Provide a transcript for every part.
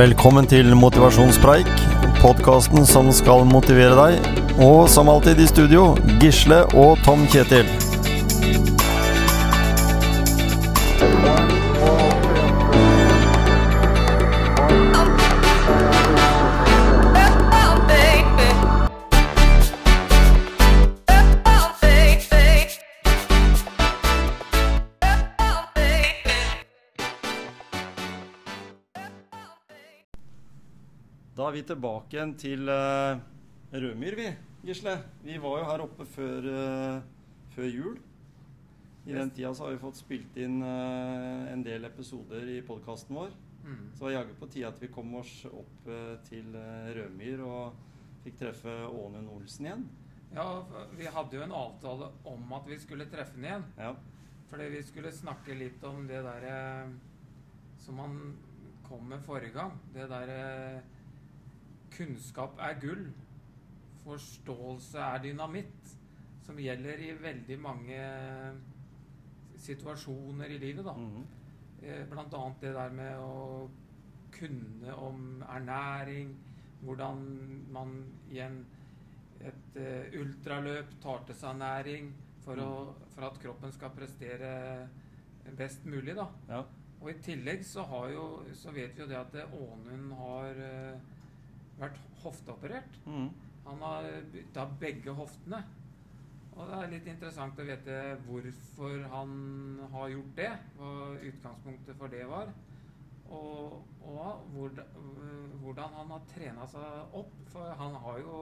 Velkommen til Motivasjonspreik, podkasten som skal motivere deg. Og som alltid i studio, Gisle og Tom Kjetil. Vi tilbake igjen til uh, Rødmyr, vi, Gisle. Vi var jo her oppe før, uh, før jul. I den tida så har vi fått spilt inn uh, en del episoder i podkasten vår. Mm. Så det var jaggu på tide at vi kom oss opp til Rødmyr og fikk treffe Ånund Olsen igjen. Ja, vi hadde jo en avtale om at vi skulle treffe ham igjen. Ja. Fordi vi skulle snakke litt om det derre som han kom med forrige gang. Det derre Kunnskap er gull. Forståelse er dynamitt. Som gjelder i veldig mange situasjoner i livet, da. Mm -hmm. Blant annet det der med å kunne om ernæring, hvordan man i en, et uh, ultraløp tar til seg næring for, å, for at kroppen skal prestere best mulig. da. ja. Og i tillegg så, har jo, så vet vi jo det at Ånund har eh, vært hofteoperert. Mm. Han har bytta begge hoftene. Og det er litt interessant å vite hvorfor han har gjort det. Hva utgangspunktet for det var. Og, og hvordan, han har trena seg opp. For han har jo,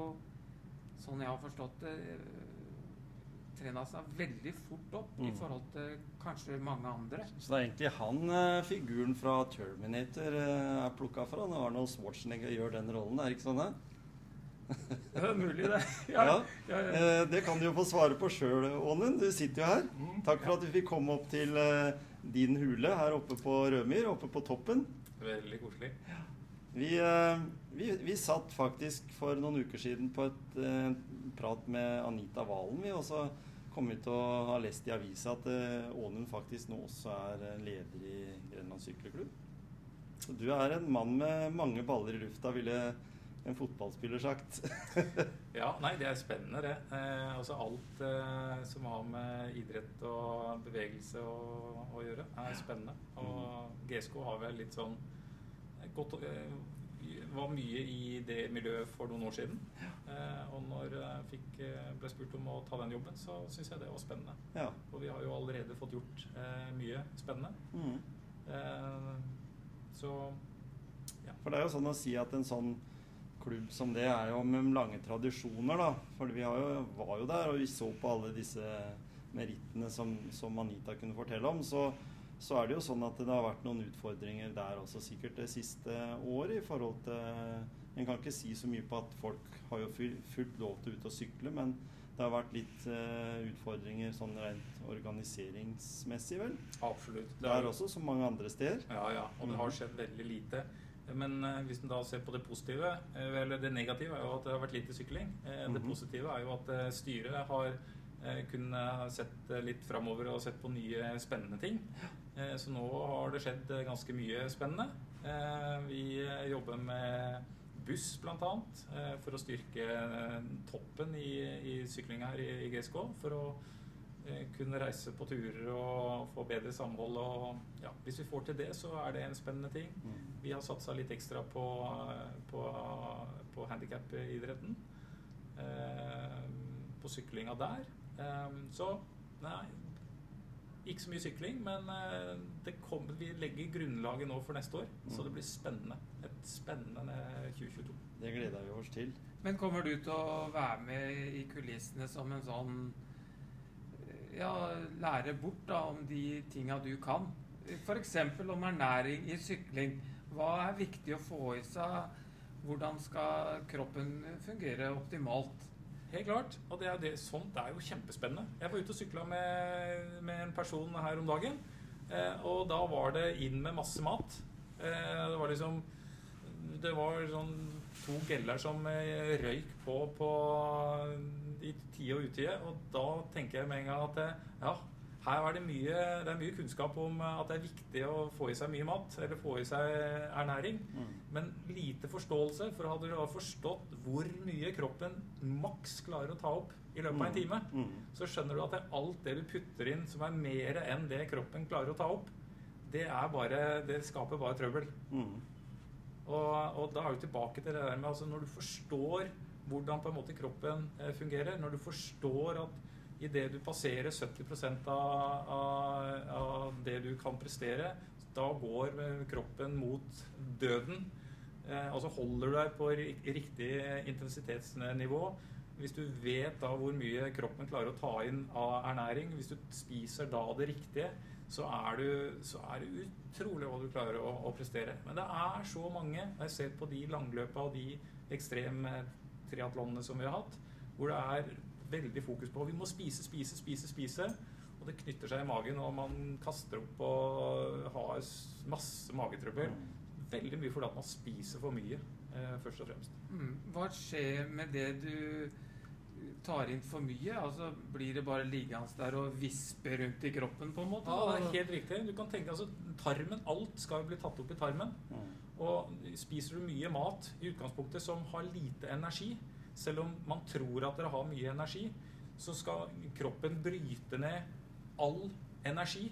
sånn jeg har forstått det, trena seg veldig fort opp i Mm. forhold til kanskje mange andre. Så det er egentlig han eh, figuren fra Terminator eh, er plukka fra. Når Arnold Schwarzenegger gjør den rollen, er det ikke sånn? det? Det er mulig, det. Ja. ja, ja. Eh, det kan du jo få svare på sjøl, Ånen. Du sitter jo her. Takk for at du fikk komme opp til eh, din hule her oppe på Rødmyr, oppe på toppen. Veldig koselig. Vi, eh, vi, vi satt faktisk for noen uker siden på et prat med Anita Valen, vi. Og så kom vi til å ha lest i avisa at eh, Ånund faktisk nå også er leder i Grenland sykkelklubb. Så du er en mann med mange baller i lufta, ville en fotballspiller sagt. Ja, nei, det er spennende, det. Eh, altså alt eh, som har med idrett og bevegelse å, å gjøre, er spennende. Og GSK har vel litt sånn eh, gått, eh, var mye i det miljøet for noen år siden. Eh, og når jeg fikk, eh, ble spurt om å ta den jobben, så syns jeg det var spennende. ja. Og vi har jo allerede fått gjort eh, mye spennende. Mm. Eh, så For det er jo sånn å si at en sånn klubb som det er jo med lange tradisjoner, da. For vi har jo, var jo der, og vi så på alle disse merittene som, som Anita kunne fortelle om. Så, så er det jo sånn at det har vært noen utfordringer der også, sikkert det siste året i forhold til En kan ikke si så mye på at folk har jo full- fullt lov til å ut og sykle, men det har vært litt uh, utfordringer sånn rent organiseringsmessig, vel. absolutt. Det er også som mange andre steder. Ja, ja. Og det har skjedd veldig lite. Men uh, hvis en da ser på det positive, eh, eller det negative, er jo at det har vært lite sykling. Det Mhm. positive er jo at styret har eh, kunnet sett eh, litt framover og sett på nye spennende ting. Eh, Så nå har det skjedd eh, ganske mye spennende. Eh, Vi eh, jobber med buss bl.a. for å styrke eh, toppen i, i sykling her i, i GSK. For å eh, kunne reise på turer og få bedre samhold. Og ja, hvis vi får til det, så er det en spennende ting. Vi har satsa litt ekstra på, på, på handikap-idretten. Eh, på syklinga der. Eh, så nei, ikke så mye sykling, men eh, det kommer, vi legger grunnlaget nå for neste år. Så det blir spennende. Et spennende 2022. Det gleder vi oss til. Men kommer du til å være med i kulissene som en sånn Ja, lære bort da om de tinga du kan? F.eks. om ernæring i sykling. Hva er viktig å få i seg? Hvordan skal kroppen fungere optimalt? Helt klart. Og det er det, sånt er jo kjempespennende. Jeg var ute og sykla med, med en person her om dagen. Eh, og da var det inn med masse mat. Eh, det var liksom Det var sånn to geller som eh, røyk på, på i tide og utide. Og da tenker jeg med en gang at ja, her er det, mye, det er mye kunnskap om at det er viktig å få i seg mye mat, eller få i seg ernæring. Mm. Men lite forståelse. For hadde du forstått hvor mye kroppen maks klarer å ta opp i løpet av en time, Mm. så skjønner du at det er alt det du putter inn som er mer enn det kroppen klarer å ta opp, det, er bare, det skaper bare trøbbel. Mm. Og, og da er vi tilbake til det der med altså når du forstår hvordan på en måte kroppen eh, fungerer, når du forstår at idet du passerer 70% av, av, av det du kan prestere, da går eh, kroppen mot døden. Eh, altså holder du deg på riktig intensitetsnivå. Hvis du vet da hvor mye kroppen klarer å ta inn av ernæring, hvis du spiser da det riktige, så er, du, så er det utrolig hva du klarer å, å prestere. Men det er så mange, når jeg ser på de langløpa og de ekstreme triatlonene som vi har hatt, hvor det er veldig fokus på vi må spise, spise, spise, spise. Og det knytter seg i magen, og man kaster opp og har masse magetrøbbel. Veldig mye fordi at man spiser for mye, eh, først og fremst. Mm. Hva skjer med det du tar inn for mye? Altså, Blir det bare liggende der og vispe rundt i kroppen, på en måte? Ja, det er helt riktig. Du kan tenke altså, Tarmen, alt skal jo bli tatt opp i tarmen. Mm. Og spiser du mye mat i utgangspunktet som har lite energi, selv om man tror at dere har mye energi, så skal kroppen bryte ned all energi.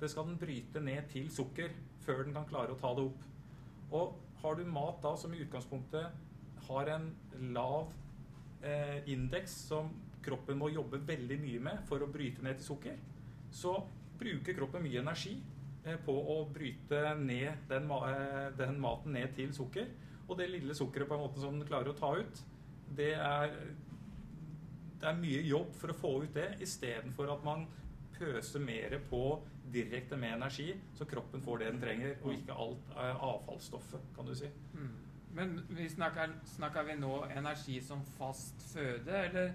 Det skal den bryte ned til sukker før den kan klare å ta det opp. Og har du mat da som i utgangspunktet har en lav eh, indeks som kroppen må jobbe veldig mye med for å bryte ned til sukker, så bruker kroppen mye energi eh, på å bryte ned den, eh, den maten ned til sukker. Og det lille sukkeret på en måte som den klarer å ta ut, det er, det er mye jobb for å få ut det, istedenfor at man pøser mer på direkte med energi, så kroppen får det den trenger, og ikke alt er avfallsstoffet, kan du si. Mm. Men vi snakker, snakker vi nå energi som fast føde, eller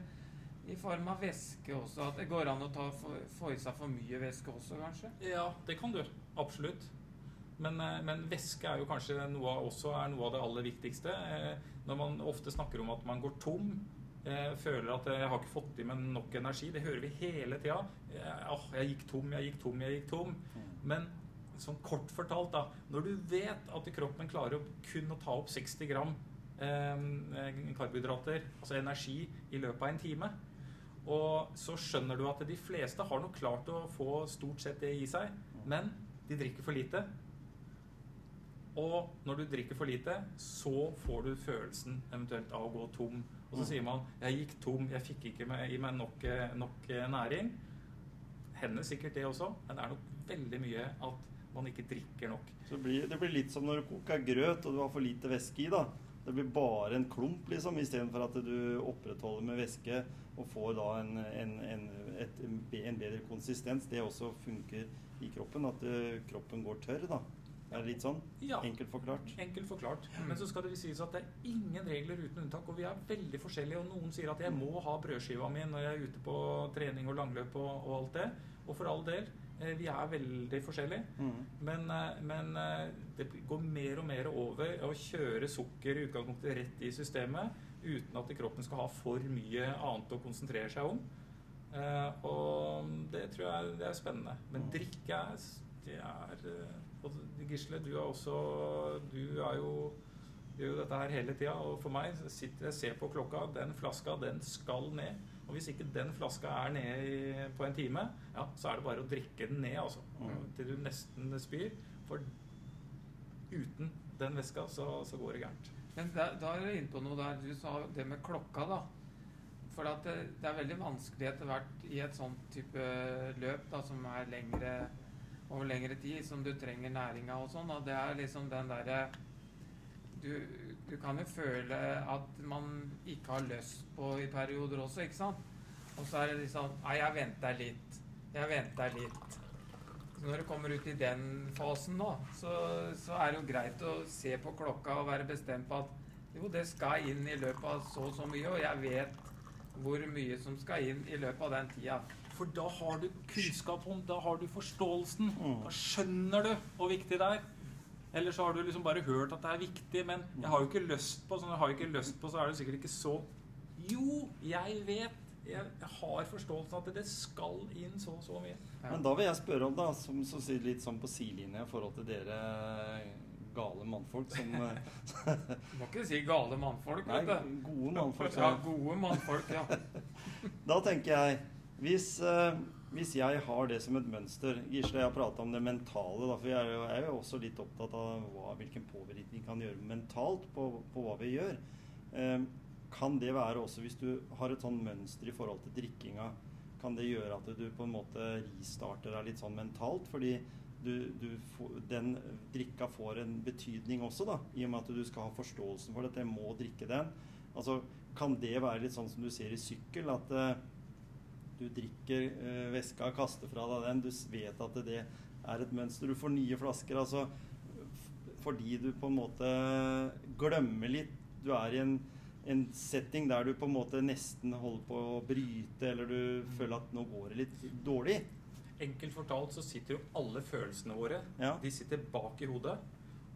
i form av væske også? At det går an å ta, få, få i seg for mye væske også, kanskje? Ja, det kan du. Absolutt. Men, eh, men væske er jo kanskje noe av, også noe av det aller viktigste. Eh, Når man ofte snakker om at man går tom, eh, føler at jeg har ikke fått i meg nok energi, det hører vi hele tida. Åh, jeg gikk tom, jeg gikk tom, jeg gikk tom. Men sånn kort fortalt, da. Når du vet at kroppen klarer å kun å ta opp 60 gram eh, karbohydrater, altså energi, i løpet av en time, og så skjønner du at de fleste har nok klart å få stort sett det i seg, men de drikker for lite. Og når du drikker for lite, så får du følelsen eventuelt av å gå tom. Og så Mm. sier man 'jeg gikk tom, jeg fikk ikke i meg nok, nok eh, næring'. Hender sikkert det også, men det er nok veldig mye at man ikke drikker nok. Så blir, det blir litt som når du koker grøt og du har for lite væske i. da. Det blir bare en klump, liksom, istedenfor at du opprettholder med væske og får da en, en, en, et, en bedre konsistens. Det også funker i kroppen, at eh, kroppen går tørr. da. Det er litt sånn Ja. enkelt forklart. Enkelt forklart. Men så skal det sies at det er ingen regler uten unntak, og vi er veldig forskjellige. Og noen sier at jeg må ha brødskiva mi når jeg er ute på trening og langløp og, og alt det. Og for all del, eh, vi er veldig forskjellige. Mm. Men, eh, men eh, det går mer og mer over å kjøre sukker i utgangspunktet rett i systemet uten at kroppen skal ha for mye annet å konsentrere seg om. Og det tror jeg det er spennende. Men drikke er, det er og Gisle, du er også Du er jo gjør jo dette her hele tida. Og for meg sitter jeg ser på klokka. Den flaska, den skal ned. Og hvis ikke den flaska er nede i, på en time, ja, så er det bare å drikke den ned, altså. Mm. Til du nesten spyr. For uten den væska, så, så går det gærent. Men da, da er du inne på noe der. Du sa det med klokka, da. For at det, det er veldig vanskelig etter hvert i et sånt type løp da, som er lengre over lengre tid, som du trenger næringa og sånn. Og det er liksom den derre du, du kan jo føle at man ikke har lyst på i perioder også, ikke sant? Og så er det liksom Nei, jeg venter litt. Jeg venter litt. Så når du kommer ut i den fasen nå, så, så er det jo greit å se på klokka og være bestemt på at jo, det skal inn i løpet av så og så mye, og jeg vet hvor mye som skal inn i løpet av den tida. For da har du kunnskap om, da har du forståelsen. Mm. Da skjønner du hvor viktig det er. Eller så har du liksom bare hørt at det er viktig, men jeg har jo ikke lyst på, så når jeg har ikke lyst på, så er det sikkert ikke så Jo, jeg vet, jeg, har forståelsen av at det skal inn så og så mye. Ja. Men da vil jeg spørre om, da, som så sier litt sånn på sidelinja i forhold til dere gale mannfolk som eh, Du må ikke si gale mannfolk, Nei, vet du. gode mannfolk. Ja, gode mannfolk, ja. Da tenker jeg hvis, eh, hvis jeg har det som et mønster Gisle, jeg har prata om det mentale, da, for jeg er jo, jeg er jo også litt opptatt av hva, hvilken påvirkning kan gjøre mentalt på, på hva vi gjør. Eh, kan det være også hvis du har et sånn mønster i forhold til drikkinga, kan det gjøre at du på en måte restarter deg litt sånn mentalt? Fordi du, du den drikka får en betydning også, da, i og med at du skal ha forståelsen for dette. Jeg må drikke den. Altså, kan det være litt sånn som du ser i sykkel, at eh, du drikker eh, væska, kaster fra deg den, du vet at det er et mønster, du får nye flasker. Altså fordi du på en måte glemmer litt. Du er i en, en setting der du på en måte nesten holder på å bryte, eller du føler at nå går det litt dårlig. Enkelt fortalt så sitter jo alle følelsene våre Ja. De sitter bak i hodet.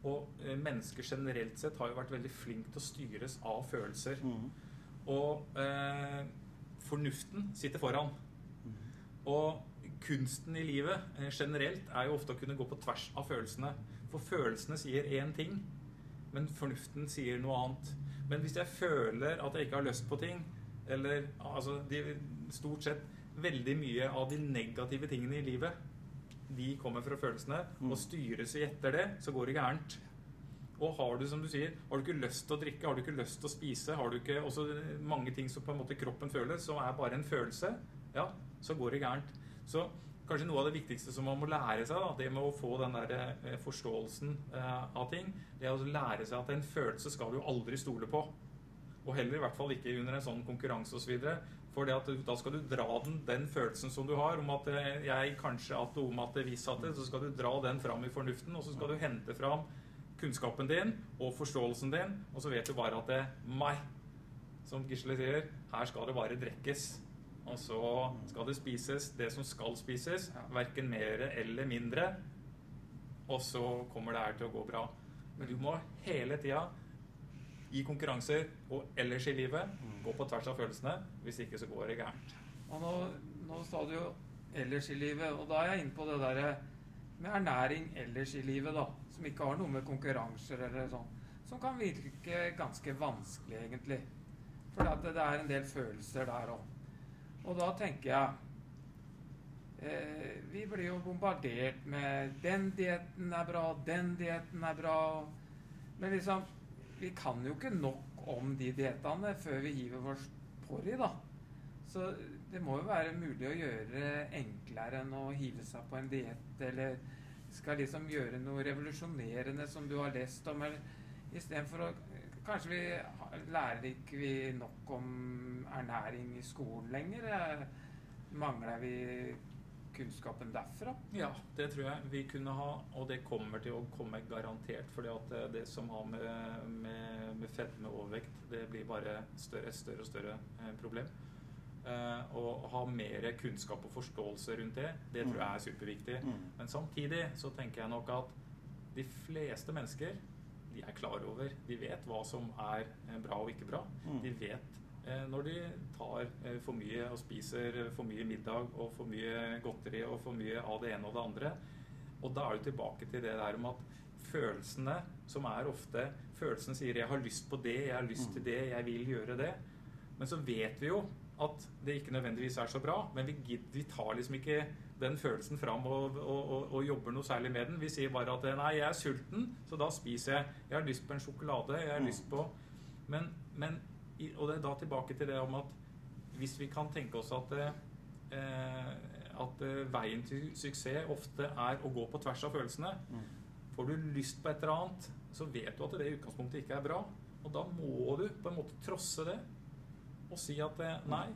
Og eh, mennesker generelt sett har jo vært veldig flinke til å styres av følelser. Mm. Og eh, fornuften sitter foran. Og kunsten i livet eh, generelt er jo ofte å kunne gå på tvers av følelsene. For følelsene sier én ting, men fornuften sier noe annet. Men hvis jeg føler at jeg ikke har lyst på ting, eller altså de, Stort sett veldig mye av de negative tingene i livet, de kommer fra følelsene. Mm. Og styres vi etter det, så går det gærent. Og har du, som du sier, har du ikke lyst til å drikke, har du ikke lyst til å spise, har du ikke også mange ting som på en måte kroppen føler, som er bare en følelse, ja, så går det gærent. Så kanskje noe av det viktigste som man må lære seg, da, det med å få den der eh, forståelsen eh, av ting, det er å lære seg at en følelse skal du aldri stole på. Og heller i hvert fall ikke under en sånn konkurranse osv. For det at da skal du dra den, den følelsen som du har, om at eh, jeg kanskje at om at hvis at det, så skal du dra den fram i fornuften, og så skal du hente fram kunnskapen din og forståelsen din, og så vet du bare at det meg, som Gisle sier, her skal det bare drikkes. Og så skal det spises det som skal spises, verken mer eller mindre. Og så kommer det her til å gå bra. Men du må hele tida i konkurranser og ellers i livet gå på tvers av følelsene. Hvis ikke så går det gærent. Og nå, nå sa du jo ellers i livet, og da er jeg inne på det derre med ernæring ellers i livet, da. Som ikke har noe med konkurranser eller sånn. Som kan virke ganske vanskelig, egentlig. For det er en del følelser der òg. Og da tenker jeg eh, Vi blir jo bombardert med 'den dietten er bra', 'den dietten er bra'. Men liksom Vi kan jo ikke nok om de diettene før vi hiver oss på de, da. Så det må jo være mulig å gjøre enklere enn å hive seg på en diett, eller skal liksom gjøre noe revolusjonerende som du har lest om, eller istedenfor å Kanskje vi lærer ikke vi nok om ernæring i skolen lenger? Eh, Mangler vi kunnskapen derfra? Ja, det tror jeg vi kunne ha, og det kommer til å komme garantert. fordi at det, det som har med, med, med fedme og overvekt, det blir bare større, større og større eh, problem. Eh, å ha mer kunnskap og forståelse rundt det, det tror jeg er superviktig. Mm. Men samtidig så tenker jeg nok at de fleste mennesker de er klar over, de vet hva som er eh, bra og ikke bra. Mm. De vet eh, når de tar for mye og spiser for mye middag og for mye godteri og for mye av det ene og det andre. Og da er du tilbake til det der om at følelsene, som er ofte Følelsen sier 'jeg har lyst på det, jeg har lyst til det, jeg vil gjøre det'. Men så vet vi jo at det ikke nødvendigvis er så bra. Men vi, vi tar liksom ikke den følelsen fram og, og, og, og jobber noe særlig med den. Vi sier bare at 'nei, jeg er sulten, så da spiser jeg'. 'Jeg har lyst på en sjokolade', 'jeg har Mm. lyst på' Men, men Og det er da tilbake til det om at hvis vi kan tenke oss at eh, at eh, veien til suksess ofte er å gå på tvers av følelsene. Mm. Får du lyst på et eller annet, så vet du at det i utgangspunktet ikke er bra. Og da må du på en måte trosse det og si at eh, nei,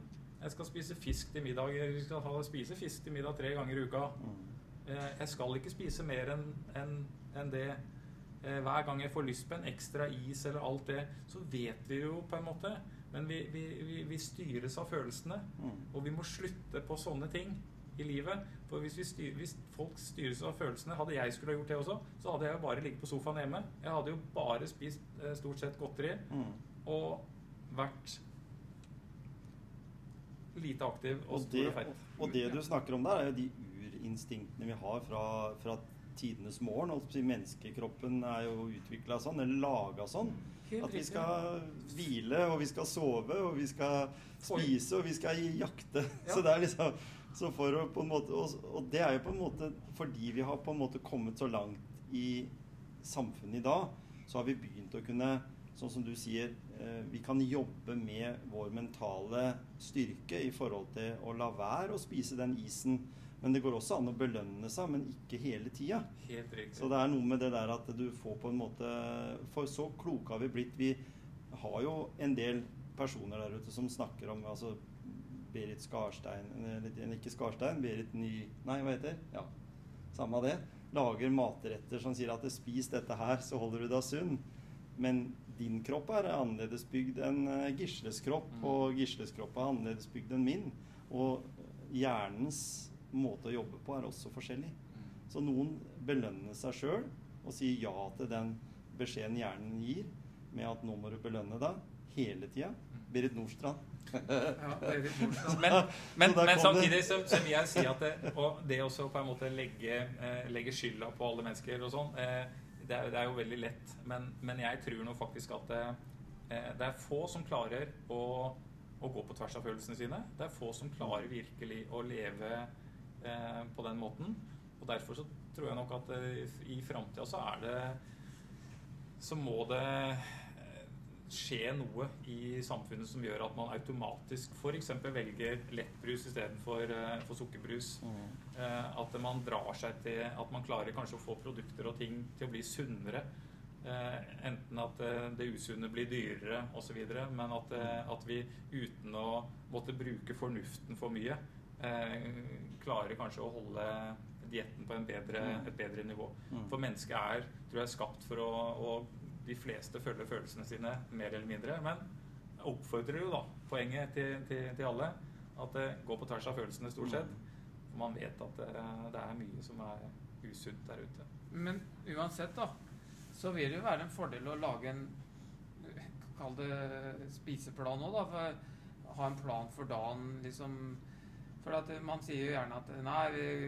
jeg skal spise fisk til middag. Jeg skal spise fisk til middag tre ganger i uka. Mm. Eh, jeg skal ikke spise mer enn en, en det. Eh, hver gang jeg får lyst på en ekstra is eller alt det, så vet vi jo på en måte. Men vi, vi, vi, vi styres av følelsene. Mm. Og vi må slutte på sånne ting i livet. For hvis, vi styr, hvis folk styres av følelsene Hadde jeg skulle ha gjort det også, så hadde jeg jo bare ligget på sofaen hjemme. Jeg hadde jo bare spist stort sett godteri Mm. og vært lite aktiv og Og stor og feit. og det du snakker om der, er jo de urinstinktene vi har fra, fra tidenes morgen. holdt på å si. Menneskekroppen er jo utvikla sånn, eller laga sånn. Helt At vi riktig. skal hvile, og vi skal sove, og vi skal spise, og vi skal jakte. Ja. Så det er liksom så for å på en måte, og, og det er jo på en måte fordi vi har på en måte kommet så langt i samfunnet i dag, så har vi begynt å kunne, sånn som du sier, vi kan jobbe med vår mentale styrke i forhold til å la være å spise den isen. Men det går også an å belønne seg, men ikke hele tida. Så det er noe med det der at du får på en måte For så kloke har vi blitt. Vi har jo en del personer der ute som snakker om altså Berit Skarstein Eller ikke Skarstein, Berit Ny... Nei, hva heter Ja, samme av det. Lager matretter som sier at 'spis dette her, så holder du deg sunn'. Men din kropp er annerledes bygd enn eh, Gisles kropp, Mm. og Gisles kropp er annerledes bygd enn min. Og hjernens måte å jobbe på er også forskjellig. Mm. Så noen belønner seg sjøl og sier ja til den beskjeden hjernen gir, med at 'nå må du belønne deg' hele tida. Berit Nordstrand. Ja, det er. Men, men, Så men samtidig så, så vil jeg si at det, og det også på en måte legge, eh, legge skylda på alle mennesker og sånn, eh, det, er, det er jo veldig lett. Men, men jeg tror nå faktisk at det, eh, det er få som klarer å, å gå på tvers av følelsene sine. Det er få som klarer virkelig å leve eh, på den måten. Og derfor så tror jeg nok at eh, i framtida så er det Så må det eh, skje noe i samfunnet som gjør at man automatisk f.eks. velger lettbrus istedenfor uh, for sukkerbrus. Eh, at man drar seg til At man klarer kanskje å få produkter og ting til å bli sunnere. Uh, enten at uh, det usunne blir dyrere osv., men at, at vi uten å måtte bruke fornuften for mye, klarer kanskje å holde dietten på en bedre, Mm. et bedre nivå. Mm. For mennesket er tror jeg, skapt for å, å De fleste følger følelsene sine mer eller mindre. Men jeg oppfordrer jo da poenget til, til, til alle at det går på tvers av følelsene stort sett. For man vet at det, det er mye som er usunt der ute. Men uansett, da, så vil det jo være en fordel å lage en Kall det spiseplan òg, da. For ha en plan for dagen, liksom. For at man sier jo gjerne at nei,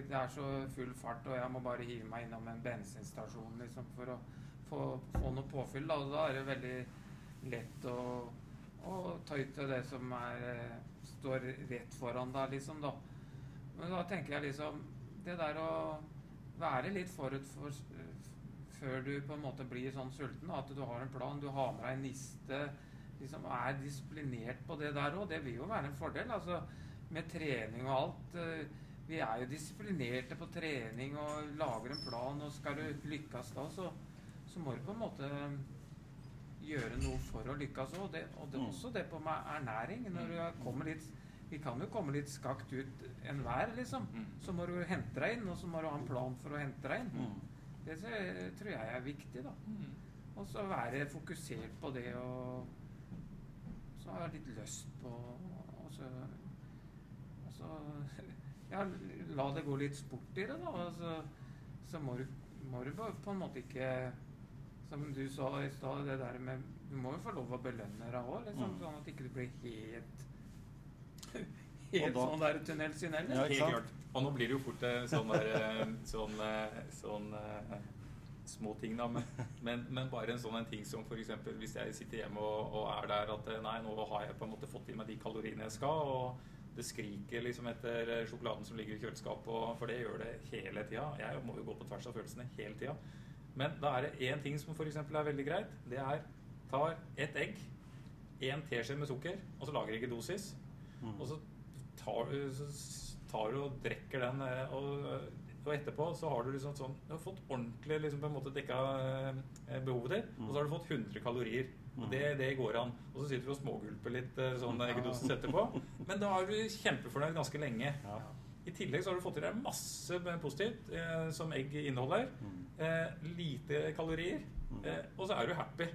det er så full fart, og jeg må bare hive meg innom en bensinstasjon liksom, for å få, få noe påfyll. Da. Da er det veldig lett å, å ta ut det som er, eh, står rett foran deg, liksom. da. Men da tenker jeg liksom Det der å være litt forut for før du på en måte blir sånn sulten, at du har en plan, du har med deg niste, liksom er disiplinert på det der òg, det vil jo være en fordel. altså Med trening og alt. eh, Vi er jo disiplinerte på trening og lager en plan, og skal du lykkes da, så, så må du på en måte gjøre noe for å lykkes òg. Og det, og det Mm. også det på med ernæring. Når du kommer litt Vi kan jo komme litt skakt ut enhver, liksom. Mm. Så må du hente deg inn, og så må du ha en plan for å hente deg inn. Mm. Det tror jeg er viktig, da. Og så være fokusert på det og Så har jeg litt lyst på Og så, og så Ja, la det gå litt sport i det, da. Og så, så må, du, må du på på en måte ikke Som du sa i stad, det der med Du må jo få lov å belønne deg òg, liksom, Mm. sånn at ikke du blir helt Helt da- sånn der tunnelsyn heller. Ja, Helt sant? klart. Og nå blir det jo fort eh, sånn der, eh, sånn, eh, sånn små ting, da. Men, men, men bare en sånn en ting som f.eks. hvis jeg sitter hjemme og, og er der at nei, nå har jeg på en måte fått i meg de kaloriene jeg skal, og det skriker liksom etter sjokoladen som ligger i kjøleskapet, og- for det gjør det hele tida. Jeg må jo gå på tvers av følelsene hele tida. Men da er det én ting som f.eks. er veldig greit. Det er tar ett egg, én teskje med sukker, og så lager jeg ikke dosis. Mm. Og så tar, du- så tar du og drikker den, eh, og, og etterpå så har du liksom sånn Du har fått ordentlig liksom på en måte dekka eh, behovet ditt, og så har du fått 100 kalorier. Og det, det går an. Og så sitter du og smågulper litt eh, sånn eggedosis etterpå. Men da er du kjempefornøyd ganske lenge. Ja. I tillegg så har du fått i deg masse positivt eh, som egg inneholder. Mm. Eh, lite kalorier. Eh, og så er du happy.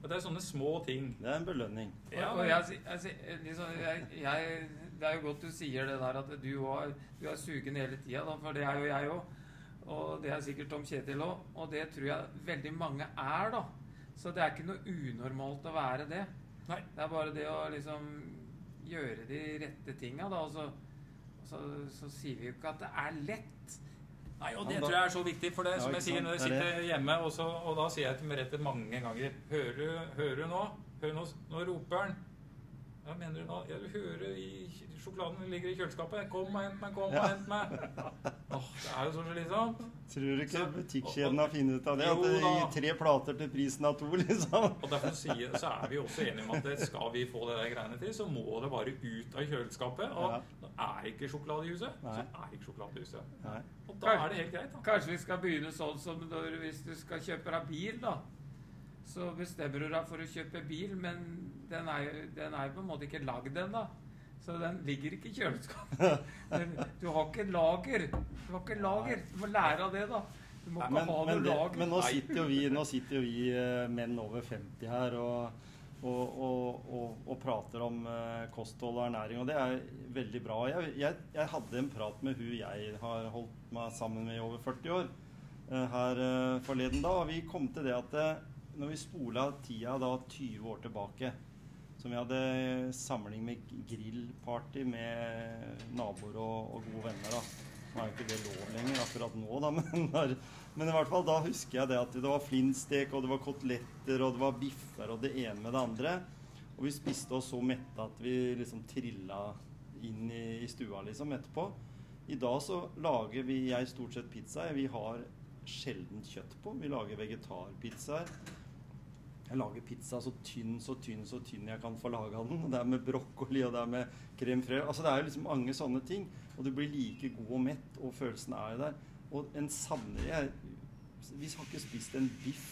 Det er sånne små ting. Det er en belønning. Ja, og, jeg, jeg, liksom, jeg, jeg, det er jo godt du sier det der at du, var, du er sugen hele tida, for det er jo jeg òg. Og det er sikkert Tom Kjetil òg. Og det tror jeg veldig mange er, da. Så det er ikke noe unormalt å være det. Nei. Det er bare det å liksom gjøre de rette tinga, da. Og så, så, så sier vi jo ikke at det er lett. Nei, og det tror jeg er så viktig, for det Ja, som jeg sier når jeg er sitter hjemme, og, så, og da sier jeg til Merete mange ganger Hører du, hører du nå? Hører nå? Nå roper han. Hva mener du nå? Jeg vil høre i sjokoladen ligger i kjøleskapet. Kom og hent meg, kom Ja. hent meg. Åh, det er jo så slitsomt. Tror du ikke Så- butikkjeden har funnet ut av det? Jo At det gir tre plater til prisen av to, liksom? Og derfor sier, så er vi også enige om at det skal vi få det der greiene til, så må det bare ut av kjøleskapet. Og Ja. når er ikke sjokolade i huset, så er ikke sjokolade i huset. Nei. Og da er det helt greit, da. Kanskje vi skal begynne sånn som når, hvis du skal kjøpe deg bil, da. Så bestemmer du deg for å kjøpe bil, men den er den er på en måte ikke lagd ennå. Så den ligger ikke i kjøleskapet. Du har ikke lager. Du har ikke lager. Du må lære av det, da. Du må ikke Men, ha noe lager. men nå sitter jo vi, sitter jo vi eh, menn over 50 her og, og, og, og, og prater om eh, kosthold og ernæring, og det er veldig bra. Jeg, jeg, jeg hadde en prat med hun jeg har holdt meg sammen med i over 40 år, eh, her eh, forleden da, og vi kom til det at eh, når vi spola tida da 20 år tilbake, som vi hadde samling med grillparty med naboer og, og gode venner. da. Nå er jo ikke det lov lenger akkurat nå, da, men, der, men i hvert fall da husker jeg det at det var flintstek, og det var koteletter, og det var biffer og det ene med det andre. Og vi spiste oss så mette at vi liksom trilla inn i, i stua liksom etterpå. I dag så lager vi jeg stort sett pizza. Vi har sjelden kjøtt på. Vi lager vegetarpizzaer. Jeg lager pizza så tynn, så tynn, så tynn jeg kan få laga den. Det er med brokkoli, og det er med crème fraiche. Altså det er jo liksom mange sånne ting. Og du blir like god og mett, og følelsen er jo der. Og en savner jeg Vi har ikke spist en biff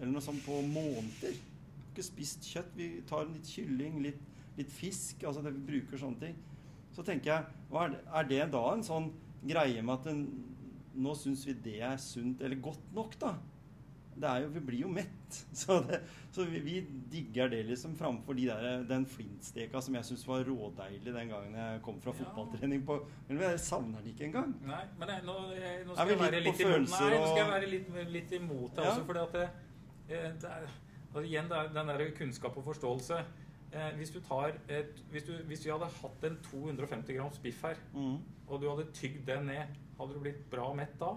eller noe sånt på måneder. Vi har ikke spist kjøtt. Vi tar litt kylling, litt, litt fisk. Altså det vi bruker sånne ting. Så tenker jeg, er det da en sånn greie med at en, nå syns vi det er sunt eller godt nok, da? Det er jo, vi blir jo mett. Så, det, så vi, vi digger det liksom framfor de der, den flintsteka som jeg syns var rådeilig den gangen jeg kom fra Ja. fotballtrening. på, Men jeg savner den ikke engang. Nei, men jeg, nå, jeg, nå skal jeg være litt imot, nei, nå skal jeg være litt, litt imot det Ja. også, fordi at det, eh, det er, og igjen, det er den der kunnskap og forståelse. Eh, hvis, du tar et, hvis, du, hvis vi hadde hatt en 250 grams biff her, Mm. og du hadde tygd den ned, hadde du blitt bra mett da?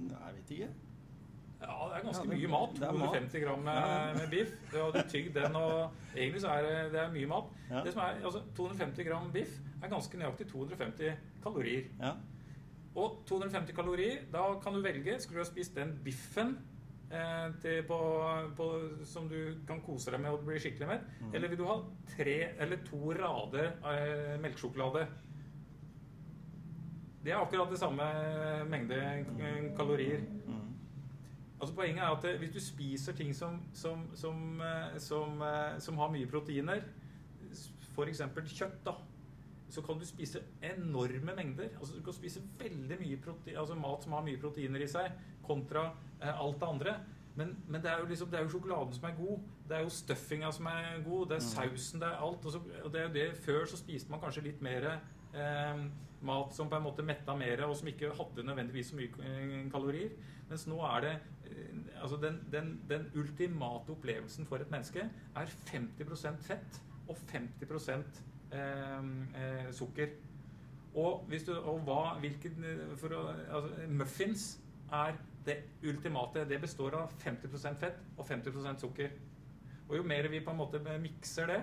Nei, jeg vet ikke. Ja, det er ganske Ja, det- mye mat. det er mat. 250 gram med, Ja. med biff. Du hadde tygd den, og egentlig så er det, det er mye mat. Det som er, altså 250 gram biff er ganske nøyaktig 250 kalorier. Ja. Og 250 kalorier, da kan du velge. Skulle du ha spist den biffen eh, til på, på, som du kan kose deg med og bli skikkelig med, mm. eller vil du ha tre eller to rader eh, melkesjokolade? Det er akkurat det samme mengde eh, kalorier. Mm. Altså Poenget er at eh, hvis du spiser ting som, som, som, eh, som, eh, som har mye proteiner, f.eks. kjøtt, da, så kan du spise enorme mengder. Altså Du kan spise veldig mye protein, altså mat som har mye proteiner i seg, kontra eh, alt det andre. Men, men det, er liksom, det er jo sjokoladen som er god. Det er jo stuffinga som er god. Det er Mm. sausen, det er alt. Og, så, og det er jo det, Før så spiste man kanskje litt mer eh, mat som på en måte metta mer, og som ikke hadde nødvendigvis så mye eh, kalorier. Mens nå er det eh, altså den, den, den ultimate opplevelsen for et menneske er 50% fett og 50 eh, eh, sukker. Og, hvis du, og hva, hvilken, for altså, muffins er det ultimate. Det består av 50% fett og 50% sukker. Og jo mer vi på en måte mikser det,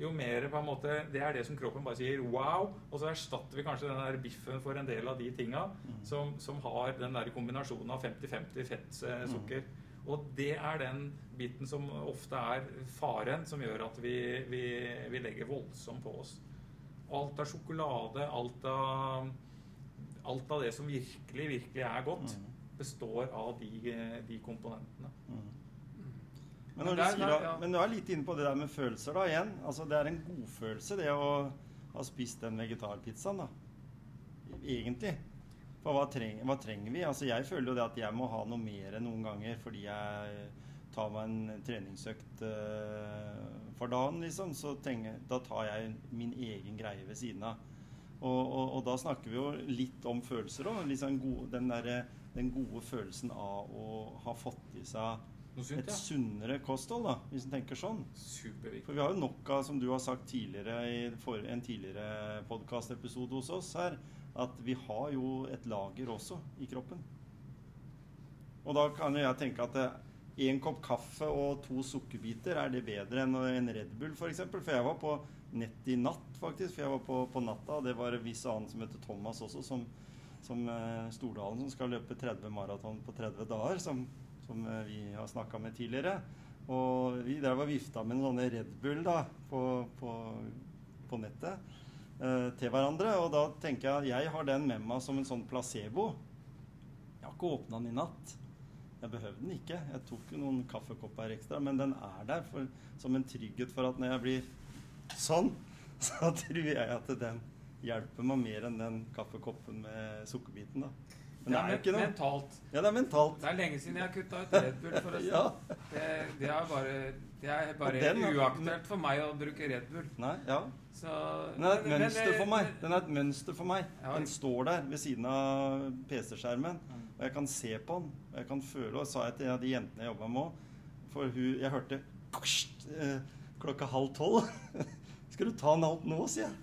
jo mer på en måte Det er det som kroppen bare sier wow, og så erstatter vi kanskje den der biffen for en del av de tinga Mm. som, som har den der kombinasjonen av 50-50 fett, eh, Mm. sukker. Og det er den biten som ofte er faren som gjør at vi, vi, vi legger voldsomt på oss. Alt av sjokolade, alt av, alt av det som virkelig, virkelig er godt, Mm. består av de, de komponentene. Men, når du sier, der, ja. men du er litt inne på det der med følelser da igjen. Altså Det er en godfølelse det å ha spist den vegetarpizzaen, da. Egentlig. For hva, treng, hva trenger vi? Altså Jeg føler jo det at jeg må ha noe mer enn noen ganger fordi jeg tar meg en treningsøkt uh, for dagen, liksom. Så tenker, da tar jeg min egen greie ved siden av. Og, og, og da snakker vi jo litt om følelser òg. Liksom den, den gode følelsen av å ha fått i seg sunt, et ja. sunnere kosthold, da, hvis en tenker sånn. Superviktig. For vi har jo nok av, som du har sagt tidligere i for, en tidligere podkastepisode hos oss her, at vi har jo et lager også i kroppen. Og da kan jo jeg tenke at én kopp kaffe og to sukkerbiter, er det bedre enn en Red Bull f.eks.? For, eksempel? for jeg var på nett i natt, faktisk. For jeg var på, på natta, og det var en viss annen som heter Thomas også, som, som eh, Stordalen, som skal løpe 30 maraton på 30 dager, som, som eh, vi har snakka med tidligere. Og vi drev og vifta med noen sånne Red Bull da, på, på, på nettet eh, til hverandre. Og da tenker jeg jeg har den med meg som en sånn placebo. Jeg har ikke åpna den i natt. Jeg behøvde den ikke. Jeg tok jo noen kaffekopper ekstra, men den er der for, som en trygghet for at når jeg blir sånn, så tror jeg at den hjelper meg mer enn den kaffekoppen med sukkerbiten. da. Men det er jo ikke noe. mentalt. Ja, det er mentalt. Det er lenge siden jeg har kutta ut Red Bull. forresten. Ja. Det, det er bare, det er bare den- uaktuelt for meg å bruke Red Bull. Nei, ja. Så, Den er et men- mønster det- for meg. Den er et mønster for meg. Ja. Den står der ved siden av PC-skjermen, og jeg kan se på den. Og jeg kan føle, og sa jeg til de jentene jeg jobba med òg For hun, jeg hørte eh, klokka halv tolv. Skal du ta den alt nå, sier jeg.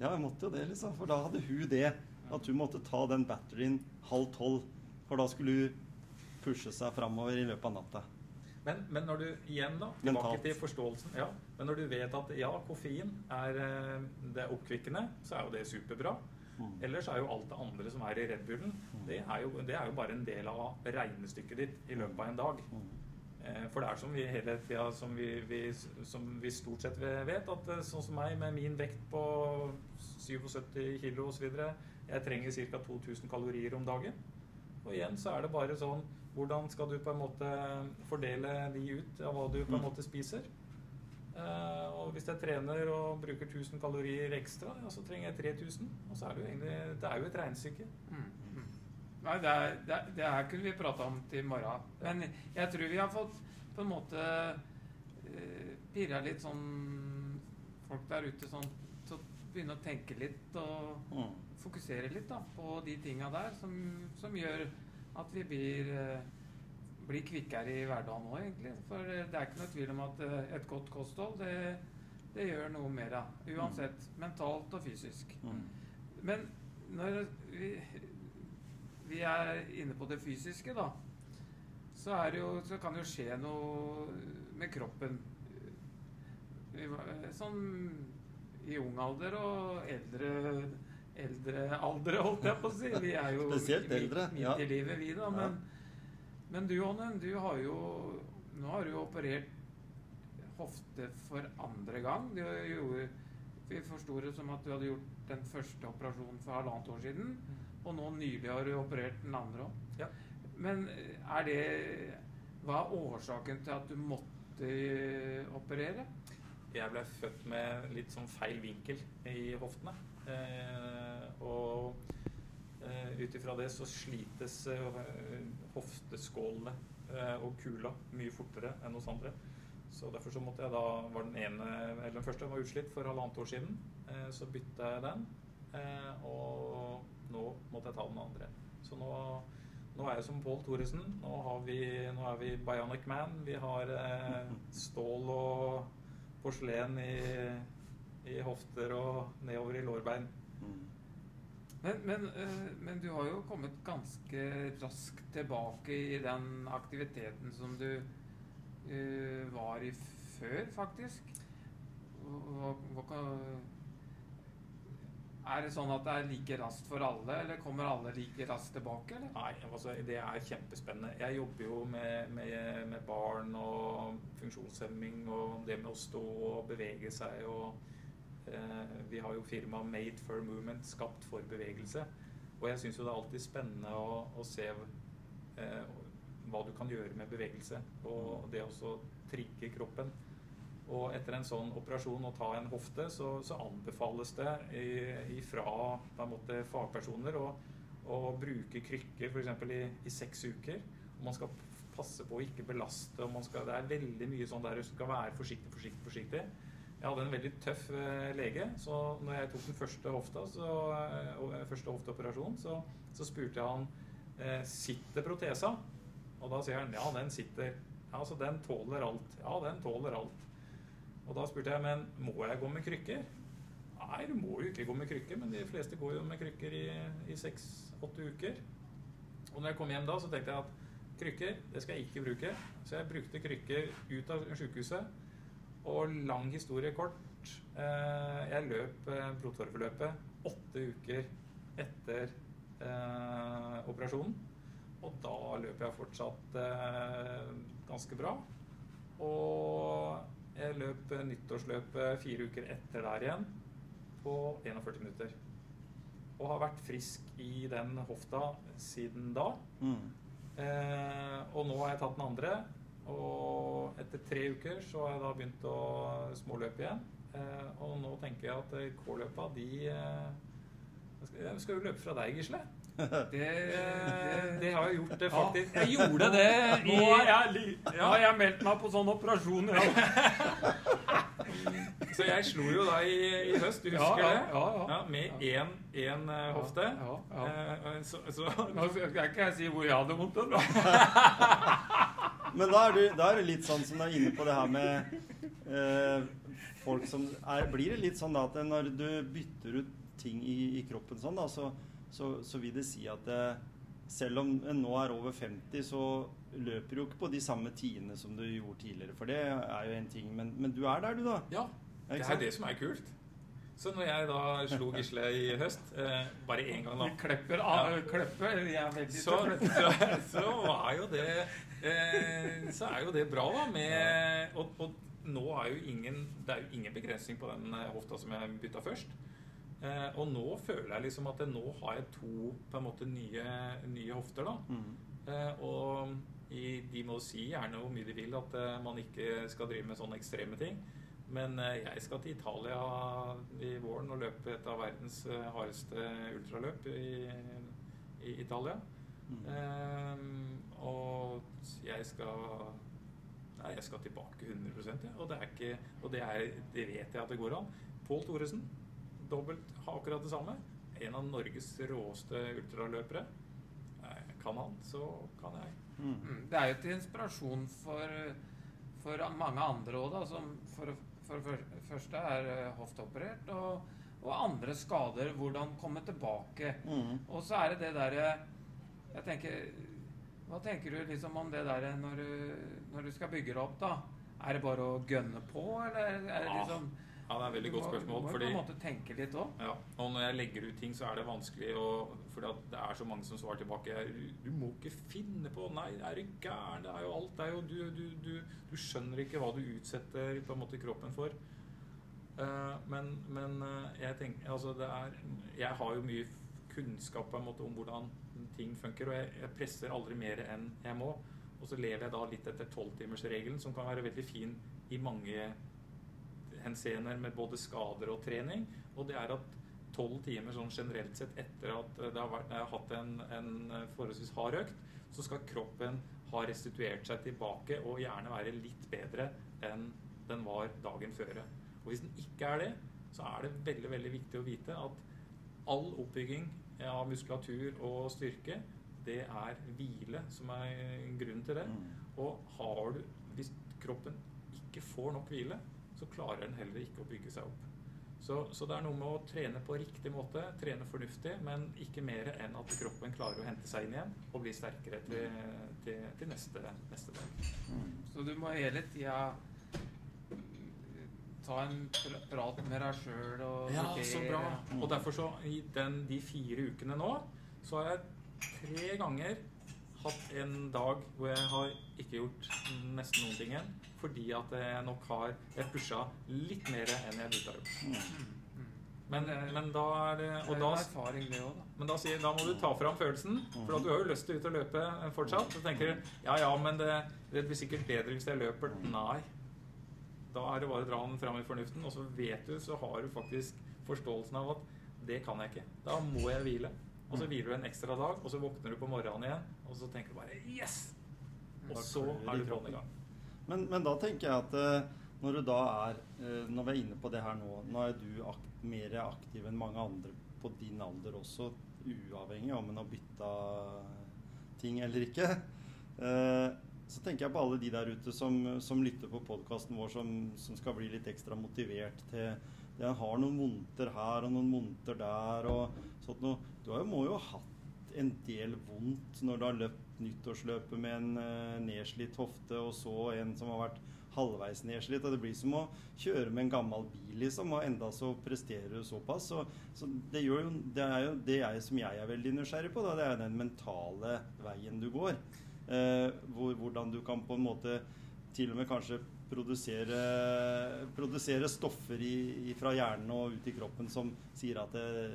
Ja, jeg måtte jo det, liksom. For da hadde hun det. At hun måtte ta den batterien halv tolv. For da skulle hun pushe seg framover i løpet av natta. Men, men når du igjen da, tilbake til forståelsen ja, Men når du vet at ja, koffein er, eh, det er oppkvikkende, så er jo det superbra. Mm. Ellers er jo alt det andre som er i Red Bullen, det er jo, det er jo bare en del av regnestykket ditt i løpet av en dag. Mm. Eh, For det er som vi hele tida som som vi stort sett vet, at eh, sånn som meg med min vekt på 77 kilo osv., jeg trenger ca. 2000 kalorier om dagen. Og igjen så er det bare sånn Hvordan skal du på en måte fordele de ut av hva du på en Mm. måte spiser? Eh, og hvis jeg trener og bruker 1000 kalorier ekstra, ja, så trenger jeg 3000. Og så er det jo egentlig Det er jo et regnestykke. Mm. mm. Nei, det, er, det, er, det her kunne vi prata om til i morgen. Men jeg tror vi har fått på en måte uh, pirra litt sånn folk der ute sånn til å begynne å tenke litt og Mm. fokusere litt da, på de tinga der som, som gjør at vi blir, uh, blir kvikkere i hverdagen òg, egentlig. For eh, det er ikke noe tvil om at eh, et godt kosthold, det, det gjør noe mer av. Uansett. Mentalt og fysisk. Mm. Men når vi, vi er inne på det fysiske, da, så, er det jo, så kan det jo skje noe med kroppen. Sånn i ung alder og eldre eldre alder, holdt jeg på å si. Vi er jo Spesielt eldre, midt i livet, vi, da. Ja. Men, men du, Ånden, du har jo Nå har du jo operert hofte for andre gang. Du gjorde, vi forsto det som at du hadde gjort den første operasjonen for halvannet år siden. Og nå nylig har du operert den andre òg. Ja. Men er det Hva er årsaken til at du måtte eh, operere? Jeg ble født med litt sånn feil vinkel i hoftene. Eh, og eh, ut ifra det så slites eh, hofteskålene eh, og kula mye fortere enn hos andre. Så derfor så måtte jeg da var den ene, eller den første var utslitt for halvannet år siden. Eh, så bytta jeg den, og nå måtte jeg ta den andre. Så nå, nå er jeg som Pål Thoresen. Nå, vi, nå er vi Bionic Man. Vi har eh, stål og porselen i, i hofter og nedover i lårbein. Men, men, eh, men du har jo kommet ganske raskt tilbake i den aktiviteten som du eh, var i før, faktisk. Hva, hva er det sånn at det er like raskt for alle, eller kommer alle like raskt tilbake? Eller? Nei, altså, det er kjempespennende. Jeg jobber jo med, med, med barn og funksjonshemming og det med å stå og bevege seg. og eh, Vi har jo firmaet Made for Movement, skapt for bevegelse. Og jeg syns jo det er alltid spennende å, å se eh, hva du kan gjøre med bevegelse. Og det å trigge kroppen. Og etter en sånn operasjon å ta en hofte, så, så anbefales det fra fagpersoner å, å bruke krykker f.eks. I, i seks uker. Og man skal passe på å ikke belaste. og skal, Det er veldig mye sånn der du skal være forsiktig, forsiktig, forsiktig. Jeg hadde en veldig tøff eh, lege, så når jeg tok den første hofta, så, eh, eh, første hofteoperasjonen, så, så spurte jeg han sitter protesa. Og da sier han ja, den sitter. Ja, så den tåler alt. Ja, den tåler alt. Og da spurte jeg men må jeg gå med krykker. Nei, du må jo ikke gå med krykker, men de fleste går jo med krykker i, seks-åtte uker. Og når jeg kom hjem da, så tenkte jeg at krykker, det skal jeg ikke bruke. Så jeg brukte krykker ut av sykehuset. Og lang historie kort. Eh, jeg løp eh, blodtåreforløpet åtte uker etter eh, operasjonen. Og da løper jeg fortsatt ganske bra. Og jeg løp nyttårsløpet fire uker etter der igjen på 41 minutter. Og har vært frisk i den hofta siden da. Mm. Eh, og nå har jeg tatt den andre. Og etter tre uker så har jeg da begynt å småløpe igjen. Eh, og nå tenker jeg at eh, K-løpa, de eh, skal, jeg skal jo løpe fra deg, Gisle. Det, det har jeg gjort, det, Ja, faktisk. jeg gjorde det i Nå har jeg ja, jeg meldt meg på sånn operasjon. Ja, Så jeg slo jo deg i, i høst, du Ja, husker ja, det? ja, ja. med én hofte. Ja, ja. Så, så Nå skal ikke jeg si hvor jeg hadde vondt. Men da er, du, da er det litt sånn som du er inne på det her med eh, folk som er, Blir det litt sånn da at når du bytter ut ting i, i kroppen sånn, da, så, så, så vil det si at det, selv om en nå er over 50, så løper du jo ikke på de samme tidene som du gjorde tidligere. For det er jo en ting. Men, men du er der, du, da. Ja, det er det som er kult. Så når jeg da slo Gisle i høst, eh, bare én gang da Du klepper av ja. Vi er så, så, så er jo det eh, Så er jo det bra, da. Med, og, og nå er jo ingen Det er jo ingen begrensning på den eh, hofta som jeg bytta først. Eh, og nå føler jeg liksom at jeg, nå har jeg to på en måte nye, nye hofter, da. Mm. Eh, og i, de må si gjerne hvor mye de vil at eh, man ikke skal drive med sånne ekstreme ting. Men eh, jeg skal til Italia i våren og løpe et av verdens eh, hardeste ultraløp i, i Italia. Mm. Eh, og jeg skal Nei, jeg skal tilbake 100 ja. Og, det, er ikke, og det, er, det vet jeg at det går an. Pål Thoresen, dobbelt, har akkurat det samme. En av Norges råeste ultraløpere. Eh, Kan han, så kan jeg. Mm. Mm, Det er jo til inspirasjon for, for mange andre òg, da. Som for, for det første er eh, hofteoperert, og, og andre skader. Hvordan komme tilbake. Mm. Og så er det det derre Jeg tenker Hva tenker du liksom om det derre når, du- når du skal bygge det opp, da? Er det bare å gønne på, eller er det liksom liksom Ja, det er et veldig godt spørsmål. Må, Fordi, på en måte tenke litt også. ja, og når jeg legger ut ting, så er det vanskelig å Fordi at det er så mange som svarer tilbake «Du- Du må ikke finne på Nei, er du gæren? Det er jo alt. Det er jo du, du, du, du skjønner ikke hva du utsetter på en måte kroppen for. Eh, men men eh, jeg tenker Altså, det er Jeg har jo mye kunnskap på en måte om hvordan ting funker, og jeg, jeg presser aldri mer enn jeg må. Og så lever jeg da litt etter tolvtimersregelen, som kan være veldig fin i mange henseender med både skader og trening. Og det er at tolv timer sånn generelt sett etter at det har vært, har hatt en, en forholdsvis hard økt, så skal kroppen ha restituert seg tilbake og gjerne være litt bedre enn den var dagen før. Og hvis den ikke er det, så er det veldig, veldig viktig å vite at all oppbygging av muskulatur og styrke, det er hvile som er grunnen til det. Mm. Og har du, hvis kroppen ikke får nok hvile, så klarer den heller ikke å bygge seg opp. Så, så det er noe med å trene på riktig måte, trene fornuftig, men ikke mer enn at kroppen klarer å hente seg inn igjen og bli sterkere til, til, til neste, neste dag. Mm. Så du må hele tida ta en prat med deg sjøl og Ja, så bra. Og derfor så, i den, de fire ukene nå, så har jeg tre ganger hatt en dag hvor jeg har ikke gjort nesten noen ting igjen. Fordi at jeg nok har Jeg pusha litt mer enn jeg burde ha gjort. Mm. Men, men da er det Det Og er da, erfaring, det òg, da. men da, sier, da må du ta fram følelsen. For at du har jo lyst til ut og løpe fortsatt. Så tenker du ja ja, men det, det blir sikkert bedre hvis jeg løper. Nei. Da er det bare å dra den fram i fornuften, og så vet du, så har du faktisk forståelsen av at det kan jeg ikke. Da må jeg hvile. Og så hviler du en ekstra dag, og så våkner du på morgenen igjen, og så tenker du bare yes! Og så er du tråden i gang. Men, men da tenker jeg at eh, når du da er eh, Når vi er inne på det her nå, nå er du ak mer aktiv enn mange andre på din alder også, uavhengig om en har bytta ting eller ikke. Eh, så tenker jeg på alle de der ute som, som lytter på podkasten vår, som, som, skal bli litt ekstra motivert til det. har noen vondter her og noen vondter der og sånt noe. Du må jo ha hatt en del vondt når du har løpt nyttårsløpet med en uh, nedslitt hofte, og så en som har vært halvveis nedslitt. Og det blir som å kjøre med en gammel bil, liksom, og enda så presterer du såpass. Så, så det, jo, det, er jo det jeg, som jeg er veldig nysgjerrig på, da, det er den mentale veien du går. Eh, hvor, hvordan du kan på en måte til og med kanskje produsere, produsere stoffer i, fra hjernen og ut i kroppen som sier at det,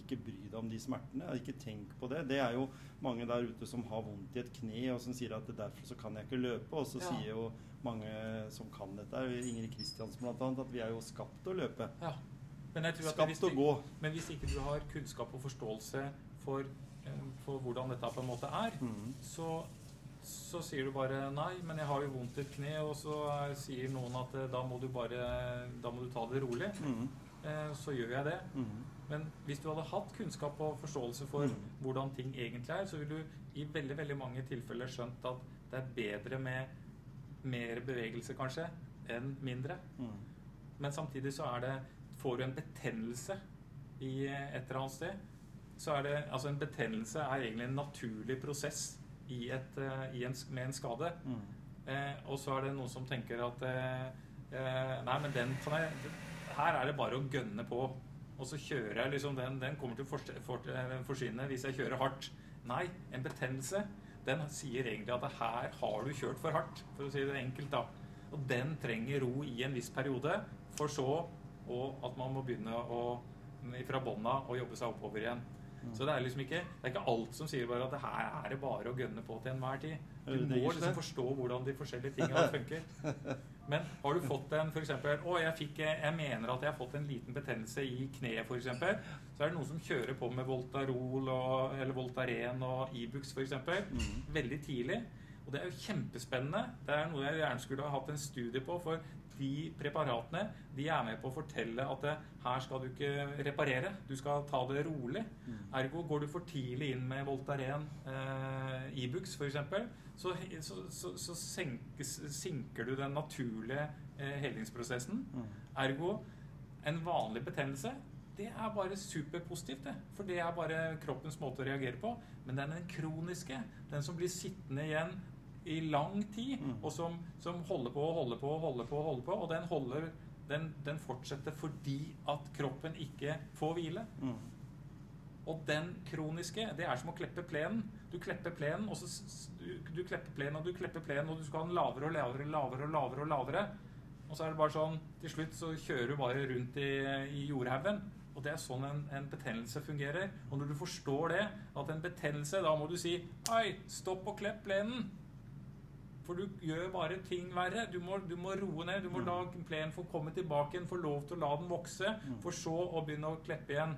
ikke bry deg om de smertene. Ikke tenk på det. Det er jo mange der ute som har vondt i et kne og som sier at derfor så kan jeg ikke løpe. Og så ja. sier jo mange som kan dette, Ingrid Kristiansen bl.a., at vi er jo skapt til å løpe. Ja. skapt å gå. Men hvis ikke du har kunnskap og forståelse for for eh, hvordan dette på en måte er, mm. så, så, sier du bare nei, men jeg har jo vondt i et kne, og så er, sier noen at eh, da må du bare da må du ta det rolig. Mm. Eh, så gjør jeg det. Mm. Men hvis du hadde hatt kunnskap og forståelse for mm. hvordan ting egentlig er, så ville du i veldig veldig mange tilfeller skjønt at det er bedre med mer bevegelse, kanskje, enn mindre. Mm. Men samtidig så er det får du en betennelse i et eller annet sted så er det Altså, en betennelse er egentlig en naturlig prosess i et, uh, i en, med en skade. Mm. Eh, og så er det noen som tenker at eh, eh Nei, men den kan jeg Her er det bare å gønne på. Og så kjører jeg liksom den Den kommer til å for, for, forsvinne hvis jeg kjører hardt. Nei, en betennelse den sier egentlig at her har du kjørt for hardt, for å si det enkelt. da. Og den trenger ro i en viss periode, for så og at man må begynne å, fra bånda å jobbe seg oppover igjen. Så det er liksom ikke Det er ikke alt som sier bare at det her er det bare å gønne på til enhver tid. Du må liksom forstå hvordan de forskjellige tingene funker. Men har du fått en f.eks. Å, jeg, fikk, jeg mener at jeg har fått en liten betennelse i kneet, f.eks. Så er det noen som kjører på med Voltarol og, eller Voltaren og Ibux e f.eks. Mm. veldig tidlig. Og det er jo kjempespennende. Det er noe jeg gjerne skulle ha hatt en studie på. For de preparatene de er med på å fortelle at det, her skal du ikke reparere, du skal ta det rolig. Mm. Ergo går du for tidlig inn med Voltaren, eh, Ibux e f.eks., så, så, så, så senkes, sinker du den naturlige eh, helingsprosessen. Mm. Ergo en vanlig betennelse det er bare superpositivt, det. For det er bare kroppens måte å reagere på. Men den kroniske, den som blir sittende igjen i lang tid, mm. og som, som, holder på og holder på og holder på, og holder på, og den, holder, den, den fortsetter fordi at kroppen ikke får hvile. Mm. Og den kroniske, det er som å kleppe plenen. Du klepper plenen, og så du, du klepper plenen, og du klepper plenen, og du skal ha den lavere og lavere, lavere og lavere. Og lavere. Og så er det bare sånn Til slutt så kjører du bare rundt i, i jordhaugen. Og det er sånn en, en, betennelse fungerer. Og når du forstår det, at en betennelse, da må du si Oi, stopp og klepp plenen. For du gjør bare ting verre. Du må, du må roe ned. Du må mm. la plenen få komme tilbake igjen, få lov til å la den vokse, mm. for så å begynne å kleppe igjen.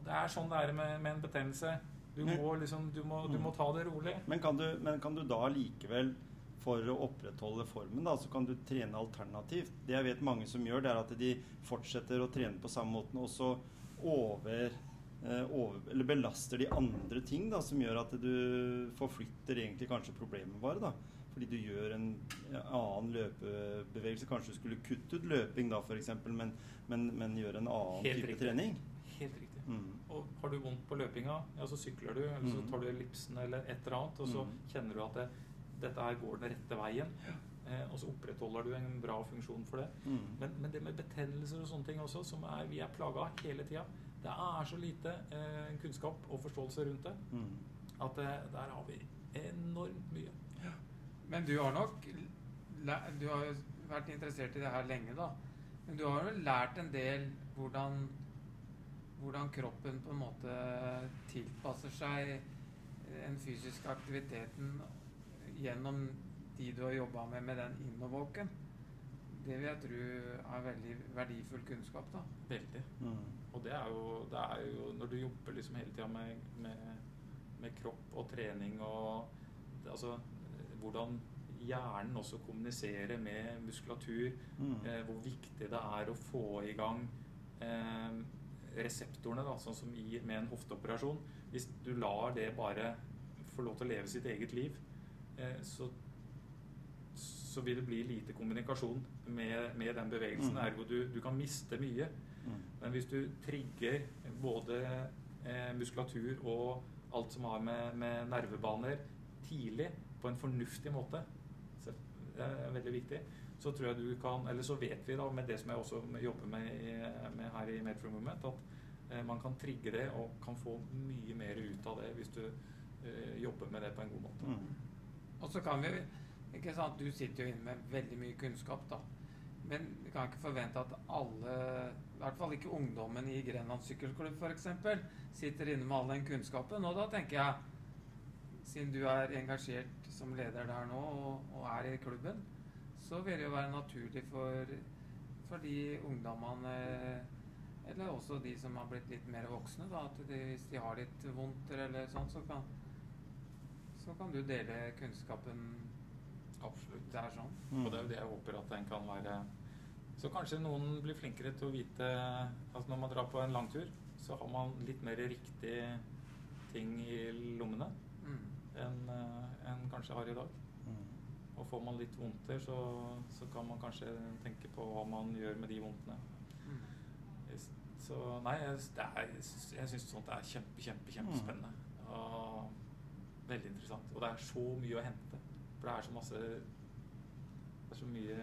Det er sånn det er med, med en betennelse. Du må, liksom, du, må, du må, ta det rolig. Men kan du, men kan du da likevel, for å opprettholde formen, da, så kan du trene alternativt? Det jeg vet mange som gjør, det er at de fortsetter å trene på samme måten, og så over over, eller belaster de andre ting da, som gjør at du forflytter egentlig kanskje problemet bare. da fordi du gjør en annen løpebevegelse. Kanskje du skulle kutte ut løping da, f.eks., men, men, men gjøre en annen Helt type riktig. trening. Helt riktig. Mm. Og har du vondt på løpinga, ja, så sykler du, eller så mm. tar du ellipsen eller et eller annet, og så mm. kjenner du at det, dette her går den rette veien. Eh, og så opprettholder du en bra funksjon for det. Mm. Men, men, det med betennelser og sånne ting også, som er, vi er plaga av hele tida Det er så lite eh, kunnskap og forståelse rundt det mm. at eh, der har vi enormt mye. Men du har nok Du har jo vært interessert i det her lenge, da. Men du har jo lært en del hvordan, hvordan kroppen på en måte tilpasser seg den fysiske aktiviteten gjennom de du har jobba med med den innovåken. Det vil jeg tro er veldig verdifull kunnskap. da. Veldig. Mm. Og det er, jo, det er, jo, Når du jobber liksom hele tida med, med, med, kropp og trening og altså hvordan hjernen også kommuniserer med muskulatur. Mm. Eh, hvor viktig det er å få i gang eh, reseptorene, da, sånn som i, med en hofteoperasjon. Hvis du lar det bare få lov til å leve sitt eget liv, eh, så, så vil det bli lite kommunikasjon med, med den bevegelsen. Mm. Ergo du, du kan miste mye. Men hvis du trigger både eh, muskulatur og alt som har med, med nervebaner tidlig, på en fornuftig måte, så det er veldig viktig, så tror jeg du kan Eller så vet vi da, med det som jeg også jobber med, i- med her i Made for Movement, at eh, man kan trigge det og kan få mye mer ut av det hvis du eh, jobber med det på en god måte. Mm. Og så kan vi ikke sant, Du sitter jo inne med veldig mye kunnskap, da. Men vi kan ikke forvente at alle, i hvert fall ikke ungdommen i Grenland sykkelklubb f.eks., sitter inne med all den kunnskapen. Og da tenker jeg, siden du er engasjert som leder der nå og, og er i klubben, så vil det jo være naturlig for, for de ungdommene eller også de som har blitt litt mer voksne, da, at de, hvis de har litt vondt eller sånn, så kan, så kan du dele kunnskapen Absolutt. Det er sånn. Mm. Og det er jo det jeg håper at den kan være Så kanskje noen blir flinkere til å vite Altså når man drar på en langtur, så har man litt mer riktig ting i lommene Mm. enn en kanskje har i dag. Mm. Og får man litt vondter, så, så kan man kanskje tenke på hva man gjør med de vondtene. Mm. Så nei, jeg, det er, jeg syns sånt er kjempe, kjempe, kjempespennende. Og veldig interessant. Og det er så mye å hente. For det er så masse Det er så mye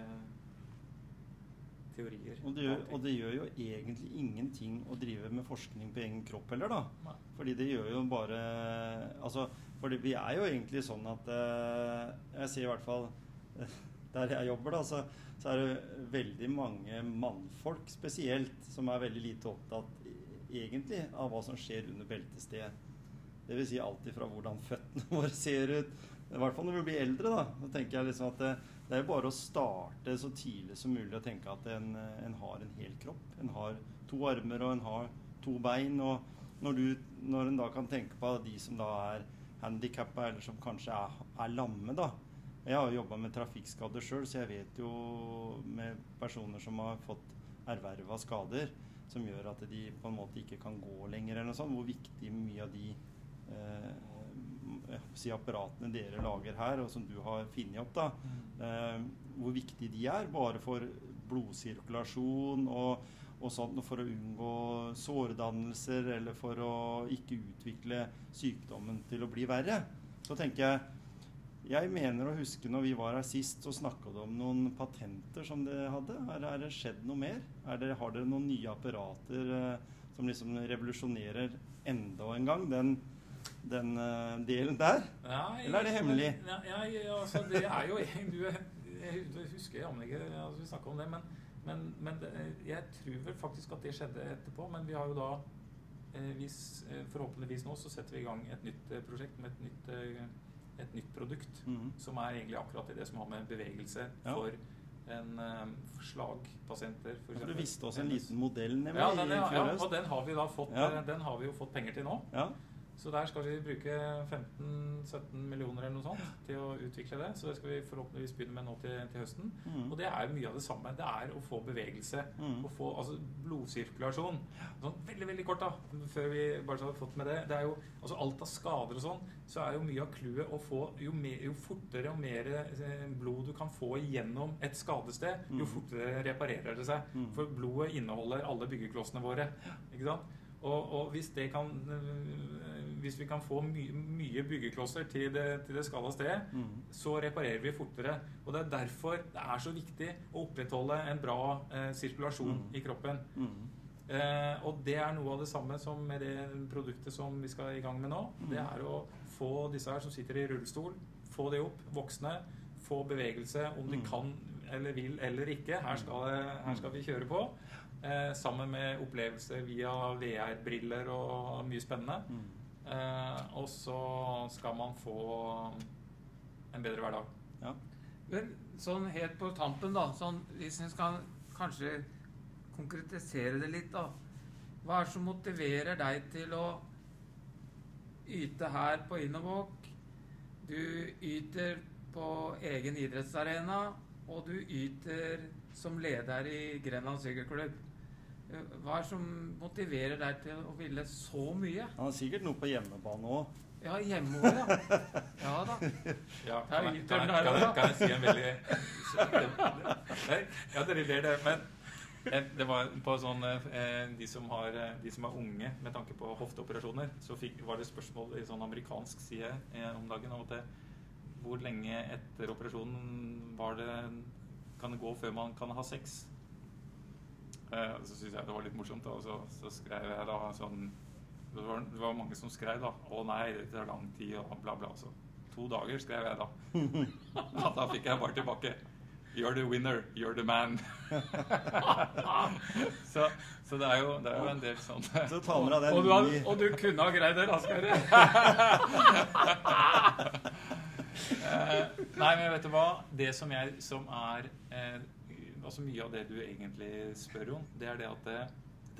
teorier. Og det, gjør, og det gjør jo egentlig ingenting å drive med forskning på egen kropp heller, da. Nei. Fordi det gjør jo bare Altså, for vi er jo egentlig sånn at eh, Jeg ser i hvert fall eh, der jeg jobber, da, så, så er det veldig mange mannfolk spesielt som er veldig lite opptatt egentlig av hva som skjer under beltestedet. Det vil si alt ifra hvordan føttene våre ser ut. I hvert fall når vi blir eldre, da. Så tenker jeg liksom at det, er jo bare å starte så tidlig som mulig og tenke at en, en har en hel kropp. En har to armer og en har to bein. Og når, du, når en da kan tenke på de som da er handikappa, eller som kanskje er, er lamme, da. Jeg har jo jobba med trafikkskader sjøl, så jeg vet jo med personer som har fått erverva skader som gjør at de på en måte ikke kan gå lenger, eller noe sånt, hvor viktig mye av de eh, si apparatene dere lager her, og som du har funnet opp, da, eh, hvor viktig de er bare for blodsirkulasjon og, og sånt, for å unngå sårdannelser eller for å ikke utvikle sykdommen til å bli verre. Så tenker jeg jeg mener å huske når vi var her sist, så snakka du om noen patenter som dere hadde. Er, er det skjedd noe mer? Er det, har dere noen nye apparater eh, som liksom revolusjonerer enda en gang den, den eh, delen der? Nei, Eller er det hemmelig? Ja, ja, altså, det er jo du, Jeg husker jammen ikke altså, vi snakka om det, men, men, men jeg tror vel faktisk at det skjedde etterpå. Men vi har jo da eh, hvis, eh, Forhåpentligvis nå så setter vi i gang et nytt eh, prosjekt med et nytt, eh, et nytt produkt. Mhm. Som er egentlig akkurat i det som har med bevegelse Ja. for en um, slagpasienter. For du visste også en liten modell nemlig ja, den, ja, ja, og den har vi da fått, Ja. eh, den har vi jo fått penger til nå. Så der skal vi bruke 15-17 millioner eller noe sånt til å utvikle det. Så det skal vi forhåpentligvis begynne med nå til, til høsten. Mm. Og det er mye av det samme. Det er å få bevegelse. Mm. Å få altså, blodsirkulasjon. Sånn veldig veldig kort, da, før vi bare så har fått med det. det er jo, altså Alt av skader og sånn, så er jo mye av clouet å få jo, mer, jo fortere og mer eh, blod du kan få gjennom et skadested, jo Mhm. fortere reparerer det seg. Mhm. For blodet inneholder alle byggeklossene våre. Ikke sant? Og, og hvis, det kan, øh, hvis vi kan få my, mye byggeklosser til det, til det skada stedet, mm. så reparerer vi fortere. Og det er derfor det er så viktig å opprettholde en bra eh, sirkulasjon Mm. i kroppen. Mm. Eh, og det er noe av det samme som med det produktet som vi skal i gang med nå. Mm. Det er å få disse her som sitter i rullestol, få de opp, voksne, få bevegelse, om de Mm. kan eller vil eller ikke. Her skal, her skal vi kjøre på. Eh, sammen med opplevelser via VR-briller og mye spennende. Mm. Eh, og så skal man få en bedre hverdag. Ja. Men sånn helt på tampen, da, sånn, hvis en skal kanskje konkretisere det litt, da. Hva er det som motiverer deg til å yte her på Innovåk? Du yter på egen idrettsarena, og du yter som leder i Grenland sykkelklubb. Hva er det som motiverer deg til å ville så mye? Han har sikkert noe på hjemmebane òg. Ja, hjemme òg, ja. Ja da. Ja, kan, jeg, kan, jeg, kan, jeg, kan jeg si en veldig Nei, Ja, dere ler det, men eh, det var på sånn eh, de, som har, eh, de som er unge med tanke på hofteoperasjoner, så fikk, var det spørsmål i sånn amerikansk side eh, om dagen om at det, hvor lenge etter operasjonen var det, kan det gå før man kan ha sex? Eh, så syntes jeg det var litt morsomt, da, og så, så skrev jeg da sånn det var, det var mange som skrev da 'Å nei, det tar lang tid', og bla, bla. Så to dager skrev jeg da. Ja, da fikk jeg bare tilbake 'You're the winner. You're the man'. så, så det er jo, det er jo en del sånn Så ta med deg Og du, den har, i og du kunne ha greid det raskere. Eh, Nei, men vet du hva? Det som, jeg, som er eh, Altså mye av det du egentlig spør om, det er det at det,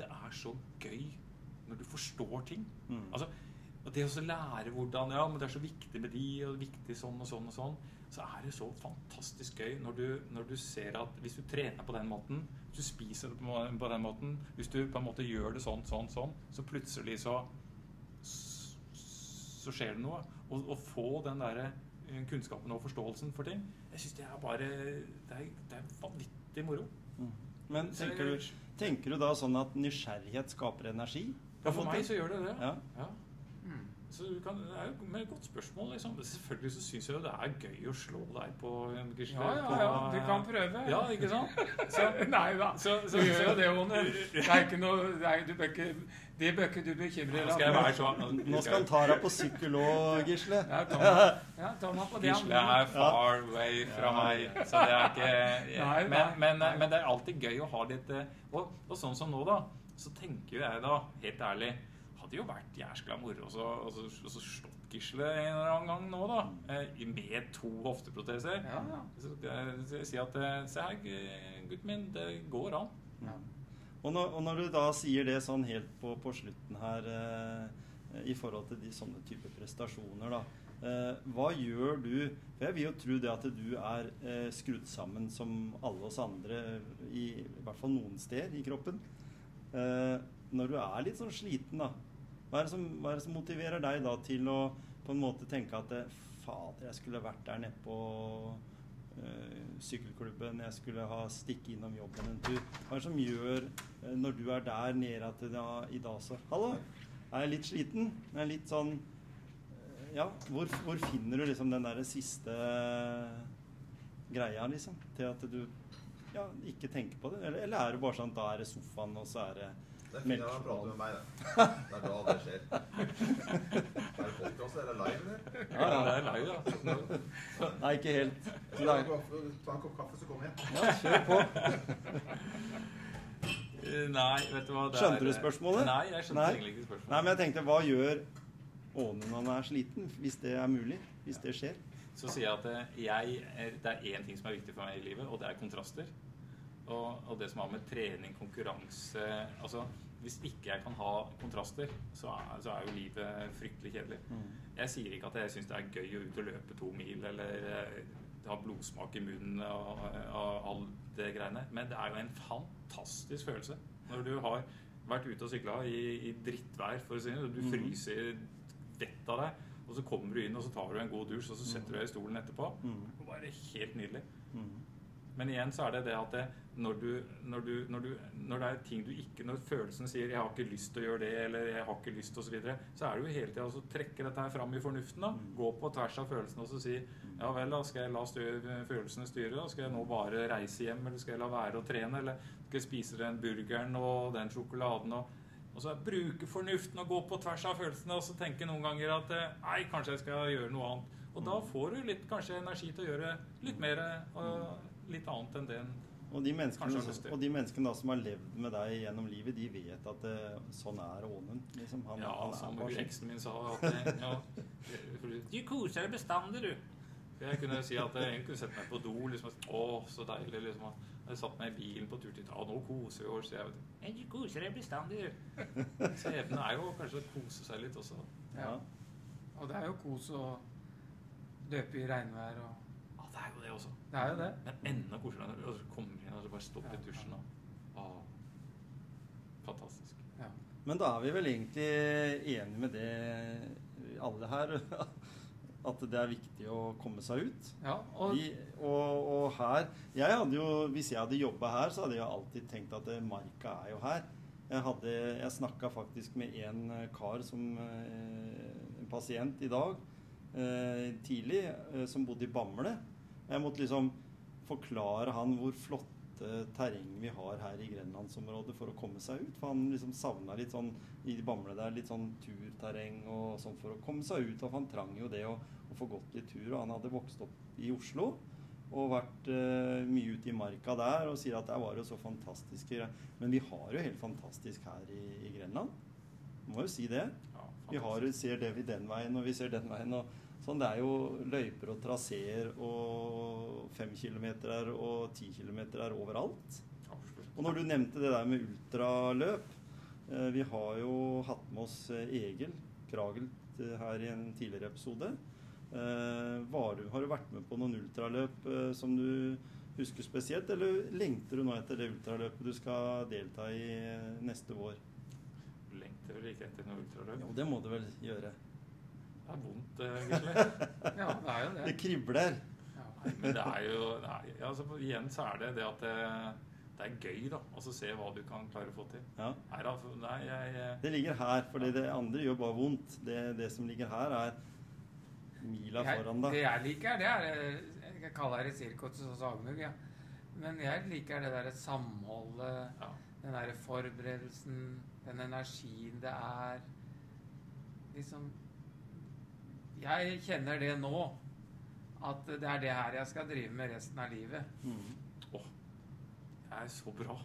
det er så gøy når du forstår ting. Mm. Altså, og det å lære hvordan Ja, men det er så viktig med de, og viktig sånn og sånn og sånn. Så er det så fantastisk gøy når du, når du ser at hvis du trener på den måten, hvis du spiser på, den måten, hvis du på en måte gjør det sånn, sånn, sånn, så plutselig så så skjer det noe. Og å få den der eh, kunnskapen og forståelsen for ting, jeg syns det er bare Det er, det er vanvittig moro. Mm. Men tenker du, tenker du da sånn at nysgjerrighet skaper energi? Ja, for meg så gjør det det. Ja. Ja. Så du kan, det er jo et godt spørsmål. Liksom. Selvfølgelig så syns jeg jo det er gøy å slå deg på en Gisle. Ja, ja, ja. Du kan prøve. Ja, ikke sant? Så, Nei da. så, Du så, gjør jo det, One. Det er ikke noe nei, er, du bør ikke, Det bør ikke du bekymre jeg være sånn Nå skal han ta deg på sykkel òg, Gisle. Ja, ta meg, ja, på det. Gisle er far away fra meg, så det er ikke Nei, men, nei, men, men det er alltid gøy å ha litt eh, Og, og sånn som nå, da, så tenker jo jeg da, helt ærlig Hadde jo vært jæskla moro og så, og så, og så slått Gisle en eller annen gang nå, da. eh, Med to hofteproteser. Ja, ja. Så skal jeg si at eh, Se her, gutten min, det går an. ja. Og når, og når du da sier det sånn helt på, på slutten her eh, i forhold til de sånne type prestasjoner, da. Eh, hva gjør du For jeg vil jo tro det at du er eh, skrudd sammen som alle oss andre, i, i hvert fall noen steder i kroppen. Eh, når du er litt sånn sliten, da. Hva er, som, hva er det som motiverer deg da til å på en måte tenke at eh, fader, jeg skulle vært der nede på øh, sykkelklubben, jeg skulle ha stikket innom jobben en tur. Hva er det som gjør, øh, når du er der nede, at da, i dag så Hallo, er jeg litt sliten? Jeg er litt sånn Ja, hvor, hvor finner du liksom den derre siste greia, liksom? Til at du ja, ikke tenker på det? Eller, eller er det bare sånn da er det sofaen, og så er det Det er fint å prate med meg, det. Det er da det skjer. Er det podkast eller live, eller? Ja, det er live, da. Nei, ikke helt. Ta en kopp- ta en kopp kaffe, så kommer jeg. Ja, kjør på. Eh, Nei, vet du hva det Skjønte du spørsmålet? Nei, jeg skjønte Nei. egentlig ikke spørsmålet. Nei, men jeg tenkte, hva gjør Åne når han er sliten? Hvis det er mulig? Hvis det skjer? Så sier jeg at eh, jeg, er- det er én ting som er viktig for meg i livet, og det er kontraster. Og, og det som har med trening, konkurranse Altså, hvis ikke jeg kan ha kontraster, så er, så er jo livet fryktelig kjedelig. Jeg sier ikke at jeg syns det er gøy å ut og løpe to mil eller eh, ha blodsmak i munnen og, og all det greiene, men det er jo en fantastisk følelse når du har vært ute og sykla i, i drittvær, for å si det. Du Mhm. fryser vettet av deg, og så kommer du inn og så tar du en god dusj, og så setter du deg i stolen etterpå. Mm. Det er Bare helt nydelig. Mm. Men igjen så er det det at det, når, du, når, du, når, du, når det er ting du ikke Når følelsen sier 'jeg har ikke lyst til å gjøre det', eller 'jeg har ikke lyst osv., så, videre, så er det jo hele tida å trekke dette her fram i fornuften. da, Mm. Gå på tvers av følelsene og så si 'ja vel, da skal jeg la styr, følelsene styre', da skal jeg nå bare reise hjem, eller skal jeg la være å trene, eller skal jeg spise den burgeren og den sjokoladen og og så bruke fornuften og gå på tvers av følelsene og så tenke noen ganger at eh, nei, kanskje jeg skal gjøre noe annet. Og da får du litt kanskje energi til å gjøre litt mer og litt annet enn det en Og de, menneskene, Kanskje har lyst til. og de menneskene da som har levd med deg gjennom livet, de vet at det, sånn er Ånen. Liksom. Han, Ja, han er bare sånn. eksen min sa at ja, Du koser deg bestandig, du. Jeg kunne si at jeg kunne sette meg på do. liksom, Å, så deilig. liksom, Jeg satt meg i bilen på tur til Ja, nå koser vi oss. Jeg vet, «Ja, Du koser deg bestandig, du. Så evnen er jo kanskje å kose seg litt også. Ja. Og det er jo kos å løpe i regnvær og Ja, det er jo det også. Det er jo det. Men enda koseligere når du kommer inn og bare stopper i dusjen. Og, fantastisk. Ja. Men da er vi vel egentlig enige med det alle her at det er viktig å komme seg ut. Ja, og Vi, og, og her jeg hadde jo, Hvis jeg hadde jobba her, så hadde jeg alltid tenkt at eh, marka er jo her. Jeg, hadde, jeg snakka faktisk med en eh, kar som eh, En pasient i dag eh, tidlig som bodde i Bamble. Jeg måtte liksom forklare han hvor flotte terreng vi har her i grenlandsområdet for å komme seg ut. For han liksom savna litt sånn i Bamble der, litt sånn turterreng og sånn for å komme seg ut. Og han trang jo det å, å få gått litt tur. Og han hadde vokst opp i Oslo og vært uh, mye ute i marka der og sier at der var jo så fantastiske greier. Men vi har jo helt fantastisk her i, i Grenland. Må jo si det. Ja, Vi har, ser det vi den veien, og vi ser den veien. og sånn, Det er jo løyper og traseer og fem kilometer og ti kilometer overalt. Og når du nevnte det der med ultraløp eh, Vi har jo hatt med oss eh, Egil Kragelt eh, her i en tidligere episode. Var du, har du vært med på noen ultraløp som du husker spesielt, eller lengter du nå etter det ultraløpet du skal delta i neste vår? Lengter vel ikke etter noe ultraløp. Jo, det må du vel gjøre. Det er vondt, eh, egentlig. ja, det er jo det. Det kribler. Ja. Men det er jo nei, altså, Igjen så er det det at det, det er gøy, da. Altså se hva du kan klare å få til. Ja. Nei, da, nei jeg, jeg Det ligger her, for det andre gjør bare vondt. Det, det som ligger her, er mila Jeg, foran deg. det jeg liker, det er eh, Jeg kaller det sirkus og sagmugg, ja. Men jeg liker det derre samholdet, ja. den derre forberedelsen, den energien det er. Liksom Jeg kjenner det nå. At det er det her jeg skal drive med resten av livet. Mm. Åh, jeg er så bra.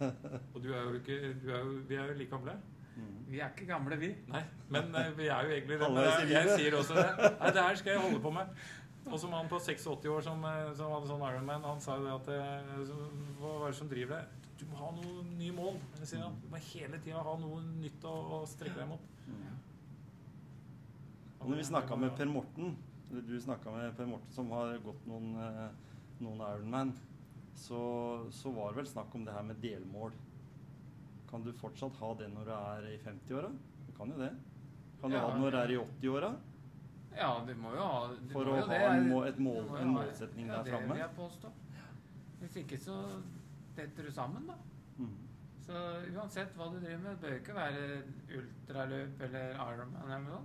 Og du er jo ikke du er jo, Vi er jo like gamle. Mm. Vi er ikke gamle, vi. Nei, men eh, vi er jo egentlig det. Men jeg, jeg sier også det. Nei, det her skal jeg holde på med. Og som han på 86 år som, eh, som hadde sånn Ironman, han sa jo det at eh, Hva er det som driver deg? Du må ha noen nye mål. Jeg sier han. Du må hele tida ha noe nytt å, å strekke deg mot. Og når vi snakka med Per Morten, eller du snakka med Per Morten som har gått noen, eh, noen Ironman, så, så var det vel snakk om det her med delmål. Kan du fortsatt ha det når du er i 50-åra? Du kan jo det. Kan du Ja. ha det når du er i 80-åra? Ja, du må jo ha du For må å jo ha det. en må- et mål- må en målsetning ja, der framme. Det vil jeg påstå. Hvis ikke så detter du sammen, da. Mm. Så uansett hva du driver med, det bør ikke være ultraløp eller Ironman eller noe.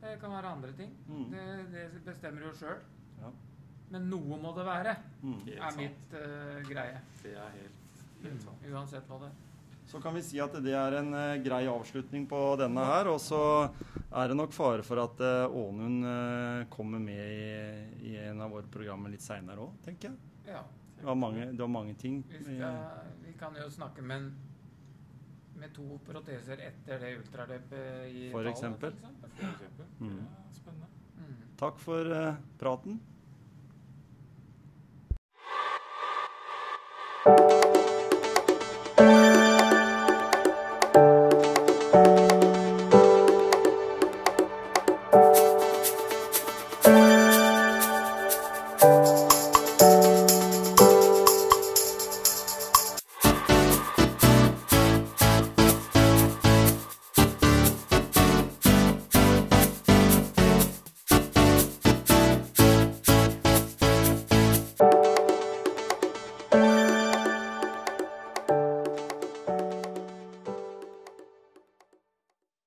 Det kan være andre ting. Mm. Det, det bestemmer du jo sjøl. Ja. Men noe må det være, Mm. Er mitt uh, greie. Det er helt, helt sant. Uansett hva det er. Så kan vi si at det er en uh, grei avslutning på denne her. Og så er det nok fare for at uh, Ånund uh, kommer med i, i en av våre programmer litt seinere òg, tenker jeg. Ja. Det var mange, det var mange ting. Vi, skal, vi kan jo snakke med, en- med to proteser etter det ultraløpet i For Italia, for eksempel. For eksempel. Mm. Er spennende. Mm. Takk for uh, praten.